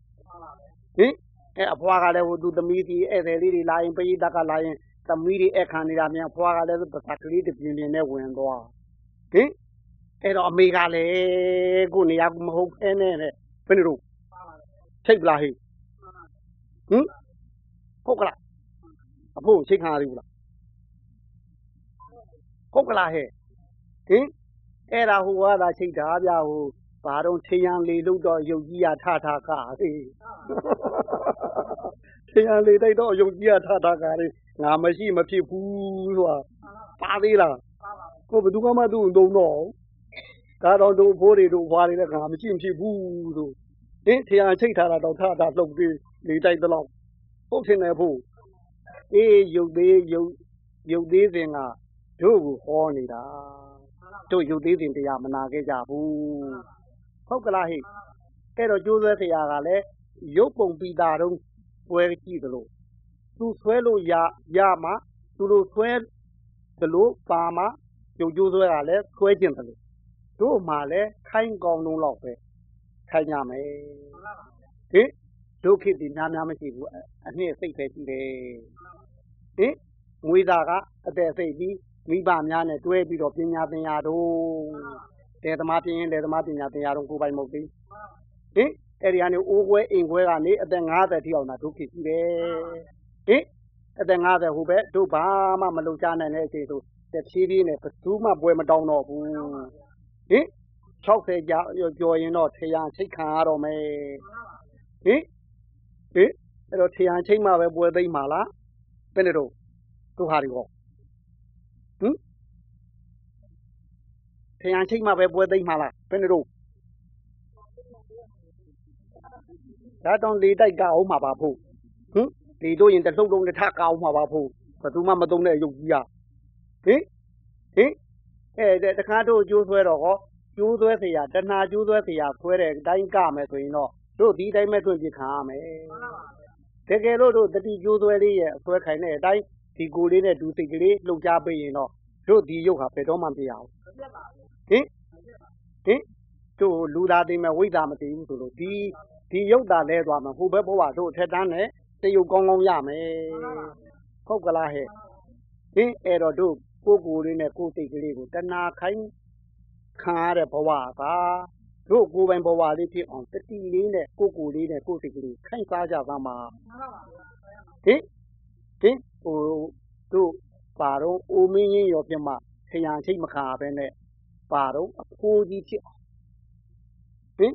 ဟင်အဲအဖွားကလည်းဟိုသူသမီးဒီဧည့်သည်လေးတွေလာရင်ပရိသတ်ကလာရင်သမီးတွေအခမ်းနေတာမြန်အဖွားကလည်းပစာကလေးတစ်ပြင်းပြင်းနဲ့ဝင်သွားဟင်အဲ့တော့အမေကလည်းကိုနေရာမဟုတ်ဖဲနဲ့တဲ့ဘယ်လိုလုပ်ထိတ်ပလားဟိဟင်ဟုတ်ကလားအဖို့ချိန်ခါရဘူးလားဟုတ်ကလားဟဲ့ဟင်အဲ့ဒါဟိုကသာချိန်တာဗျာဟို ဘာတော့ချေရန်လေလို့တော့ယုတ်ကြီးရထထကဟေးချေရန်လေတိုက်တော့ယုတ်ကြီးရထထကလေငါမရှိမဖြစ်ဘူးဆိုတာပါသေးလားကိုဘယ်သူမှမသူ့သုံးတော့ဒါတော့တို့ဘိုးတွေတို့ဘွားတွေလည်းငါမရှိမဖြစ်ဘူးဆိုဟင်ချေရန်ချိတ်ထားတာတော့ထထလှုပ်ပြီးလေတိုက်တော့ဟုတ်တယ်နဲ့ဖို့အေးယုတ်သေးယုတ်ယုတ်သေးစဉ်ကတို့ကိုဟောနေတာတို့ယုတ်သေးစဉ်တရားမနာခဲ့ကြဘူး ဟုတ်ကလားဟိအဲ့တော့ကျိုးဆွဲဆရာကလည်းရုပ်ပုံပိတာတော့ပွဲကြည့်သလိုသူဆွဲလို့ရရမှသူတို့ဆွဲသလိုပါမှယုတ်ကျိုးဆွဲကလည်းဆွဲကျင်တယ်လို့တို့မှလည်းခိုင်းကောင်းလုံးတော့ပဲခိုင်းရမယ်ဟင်ဒုက္ခတိများများမရှိဘူးအနှစ်စိတ်ပဲရှိတယ်ဟင်ငွေသားကအသက်စိတ်ပြီးမိဘများနဲ့တွဲပြီးတော့ပညာသင်ရတော့ တေသမားပြင်းရင်တေသမားပညာသင်ရတော့ကိုယ်ပိုင်မဟုတ်သေးဟင်အဲ့ဒီကနေအိုးခွဲအိမ်ခွဲကနေအသက်50ထိအောင်သာဒုက္ခရှိတယ်ဟင်အသက်50ဟိုပဲတို့ဘာမှမလုပ်ကြနိုင်တဲ့အချိန်ဆိုတဖြည်းဖြည်းနဲ့ဘယ်သူမှပွဲမတောင်းတော့ဘူးဟင်60ကြာကြော်ရင်တော့ထရန်ချိတ်ခံရတော့မယ်ဟင်ဟင်အဲ့တော့ထရန်ချိတ်မှပဲပွဲသိမ့်မှာလားဘယ်နဲ့တော့တို့ဟာတွေဟောဟင် ထရန်ချိတ်မှပဲပွဲသိမ့်မှာလားဘယ်နဲ့တော့ဒါတောင်လေတိုက်ကအောင်မှာပါဖို့ဟင်လေတို့ရင်တလှုပ်လုံးတစ်ထကအောင်မှာပါဖို့ဘယ်သူမှမသုံးတဲ့ရုပ်ကြီးอ่ะဟင်ဟင်အဲတခါတို့ကျိုးဆွဲတော့ဟောကျိုးဆွဲเสียတဏှာကျိုးဆွဲเสียဆွဲတဲ့အတိုင်းကမယ်ဆိုရင်တော့တို့ဒီတိုင်းမဲ့တွင်ပြခံရမယ်တကယ်လို့တို့တတိကျိုးဆွဲလေးရဲ့အဆွဲခိုင်တဲ့အတိုင်းဒီကိုလေးနဲ့ဒူစိတ်ကလေးလှုပ်ကြပေးရင်တော့တို့ဒီရုပ်ဟာဘယ်တော့မှမပြရဘူး ဟင်ဟင်တို့လူသားသိမဲ့ဝိဇ္ဇာမသိဘူးဆိုလို့ဒီဒီရုပ်သာလဲသွားမှာဟိုဘက်ဘဝတို့အထက်တန်းနဲ့တရုပ်ကောင်းကောင်းရမယ်ဟုတ်ကလားဟဲ့ဟင်အဲ့တော့တို့ကိုယ်ကိုယ်လေးနဲ့ကိုယ်စိတ်ကလေးကိုတဏှာခိုင်းခံရတဲ့ဘဝကတို့ကိုယ်ပိုင်ဘဝလေးဖြစ်အောင်တတိလေးနဲ့ကိုယ်ကိုယ်လေးနဲ့ကိုယ်စိတ်ကလေးခိုင်းစားကြပါမှာဟင်ဟင်ဟိုတို့ပါတော့အိုမင်းရင်ရောပြမခရံချိတ်မခါပဲနဲ့ ပါတော့အဖိုးကြီးဖြစ်အောင်ဟင်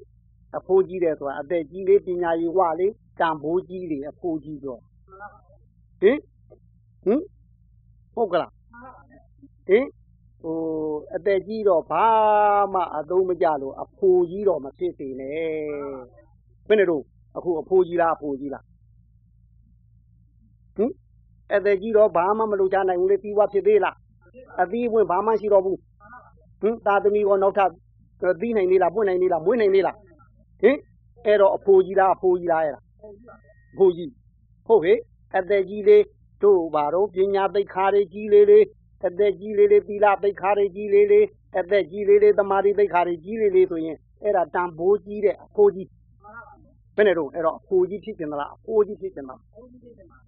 အဖိုးကြီးတယ်ဆိုတာအသက်ကြီးလေးပညာရည်ဝလေးကံဘိုးကြီးလေအဖိုးကြီးတော့ဟင်ဟင်ဟုတ်ကလားဟင်ဟိုအသက်ကြီးတော့ဘာမှအသုံးမကျလို့အဖိုးကြီးတော့မဖြစ်သေးနဲ့ဘယ်နဲ့တော့အခုအဖိုးကြီးလားအဖိုးကြီးလားဟင်အသက်ကြီးတော့ဘာမှမလုပ်ကြနိုင်ဘူးလေပြီးွားဖြစ်သေးလားအသီးဝင်ဘာမှရှိတော့ဘူး ဟင်သာသမီကောနောက်ထပ်သီးနိုင်သေးလားပွင့်နိုင်သေးလားမွေးနိုင်သေးလားဟင်အဲ့တော့အဖိုးကြီးလားအဖိုးကြီးလားအဲ့ဒါအဖိုးကြီးဟုတ်ဟေ့အသက်ကြီးလေးတို့ဘာတော့ပညာသိက္ခာတွေကြီးလေးလေးအသက်ကြီးလေးလေးသီလသိက္ခာတွေကြီးလေးလေးအသက်ကြီးလေးလေးသမာဓိသိက္ခာတွေကြီးလေးလေးဆိုရင်အဲ့ဒါတန်ဖိုးကြီးတဲ့အဖိုးကြီးဘယ်နဲ့တော့အဲ့တော့အဖိုးကြီးဖြစ်ကျင်သလားအဖိုးကြီးဖြစ်ကျင်သလားဘုန်းကြီးတွေမှာ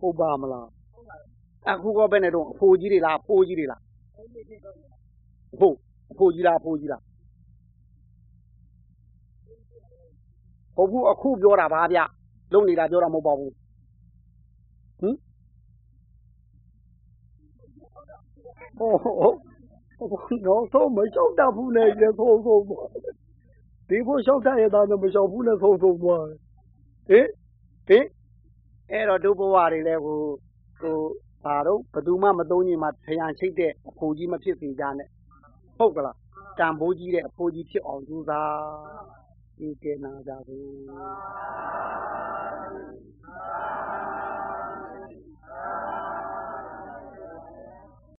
ဟုတ်ပါမလားအခုကဘယ်နဲ့တော့အဖိုးကြီးတွေလားအဖိုးကြီးတွေလားဘုန်းကြီးတွေတော့ အဖိုးအဖိုးကြီးလားအဖိုးကြီးလားဟုတ်ဘူးအခုပြောတာပါဗျလုံနေတာပြောတာမဟုတ်ပါဘူးဟင်ဟိုဟိုတော့ဆုံးမလျှောက်တတ်ဘူးနဲ့ရေဆုံးဆုံးသွားဒီဖို့လျှောက်တတ်ရတာနဲ့မလျှောက်ဘူးနဲ့ဆုံးဆုံးသွားဟင်ဟင်အဲ့တော့ဒုဘဝတွေလဲဟိုဟိုဘာတော့ဘယ်သူမှမသုံးညီမှာထရန်ချိတ်တဲ့အဖိုးကြီးမဖြစ်စေကြနဲ့ ဟုတ်ကလားတန်ဖိုးကြီးတဲ့အဖိုးကြီးဖြစ်အောင်ကြိုးစားဒီကဲနာကြဘူး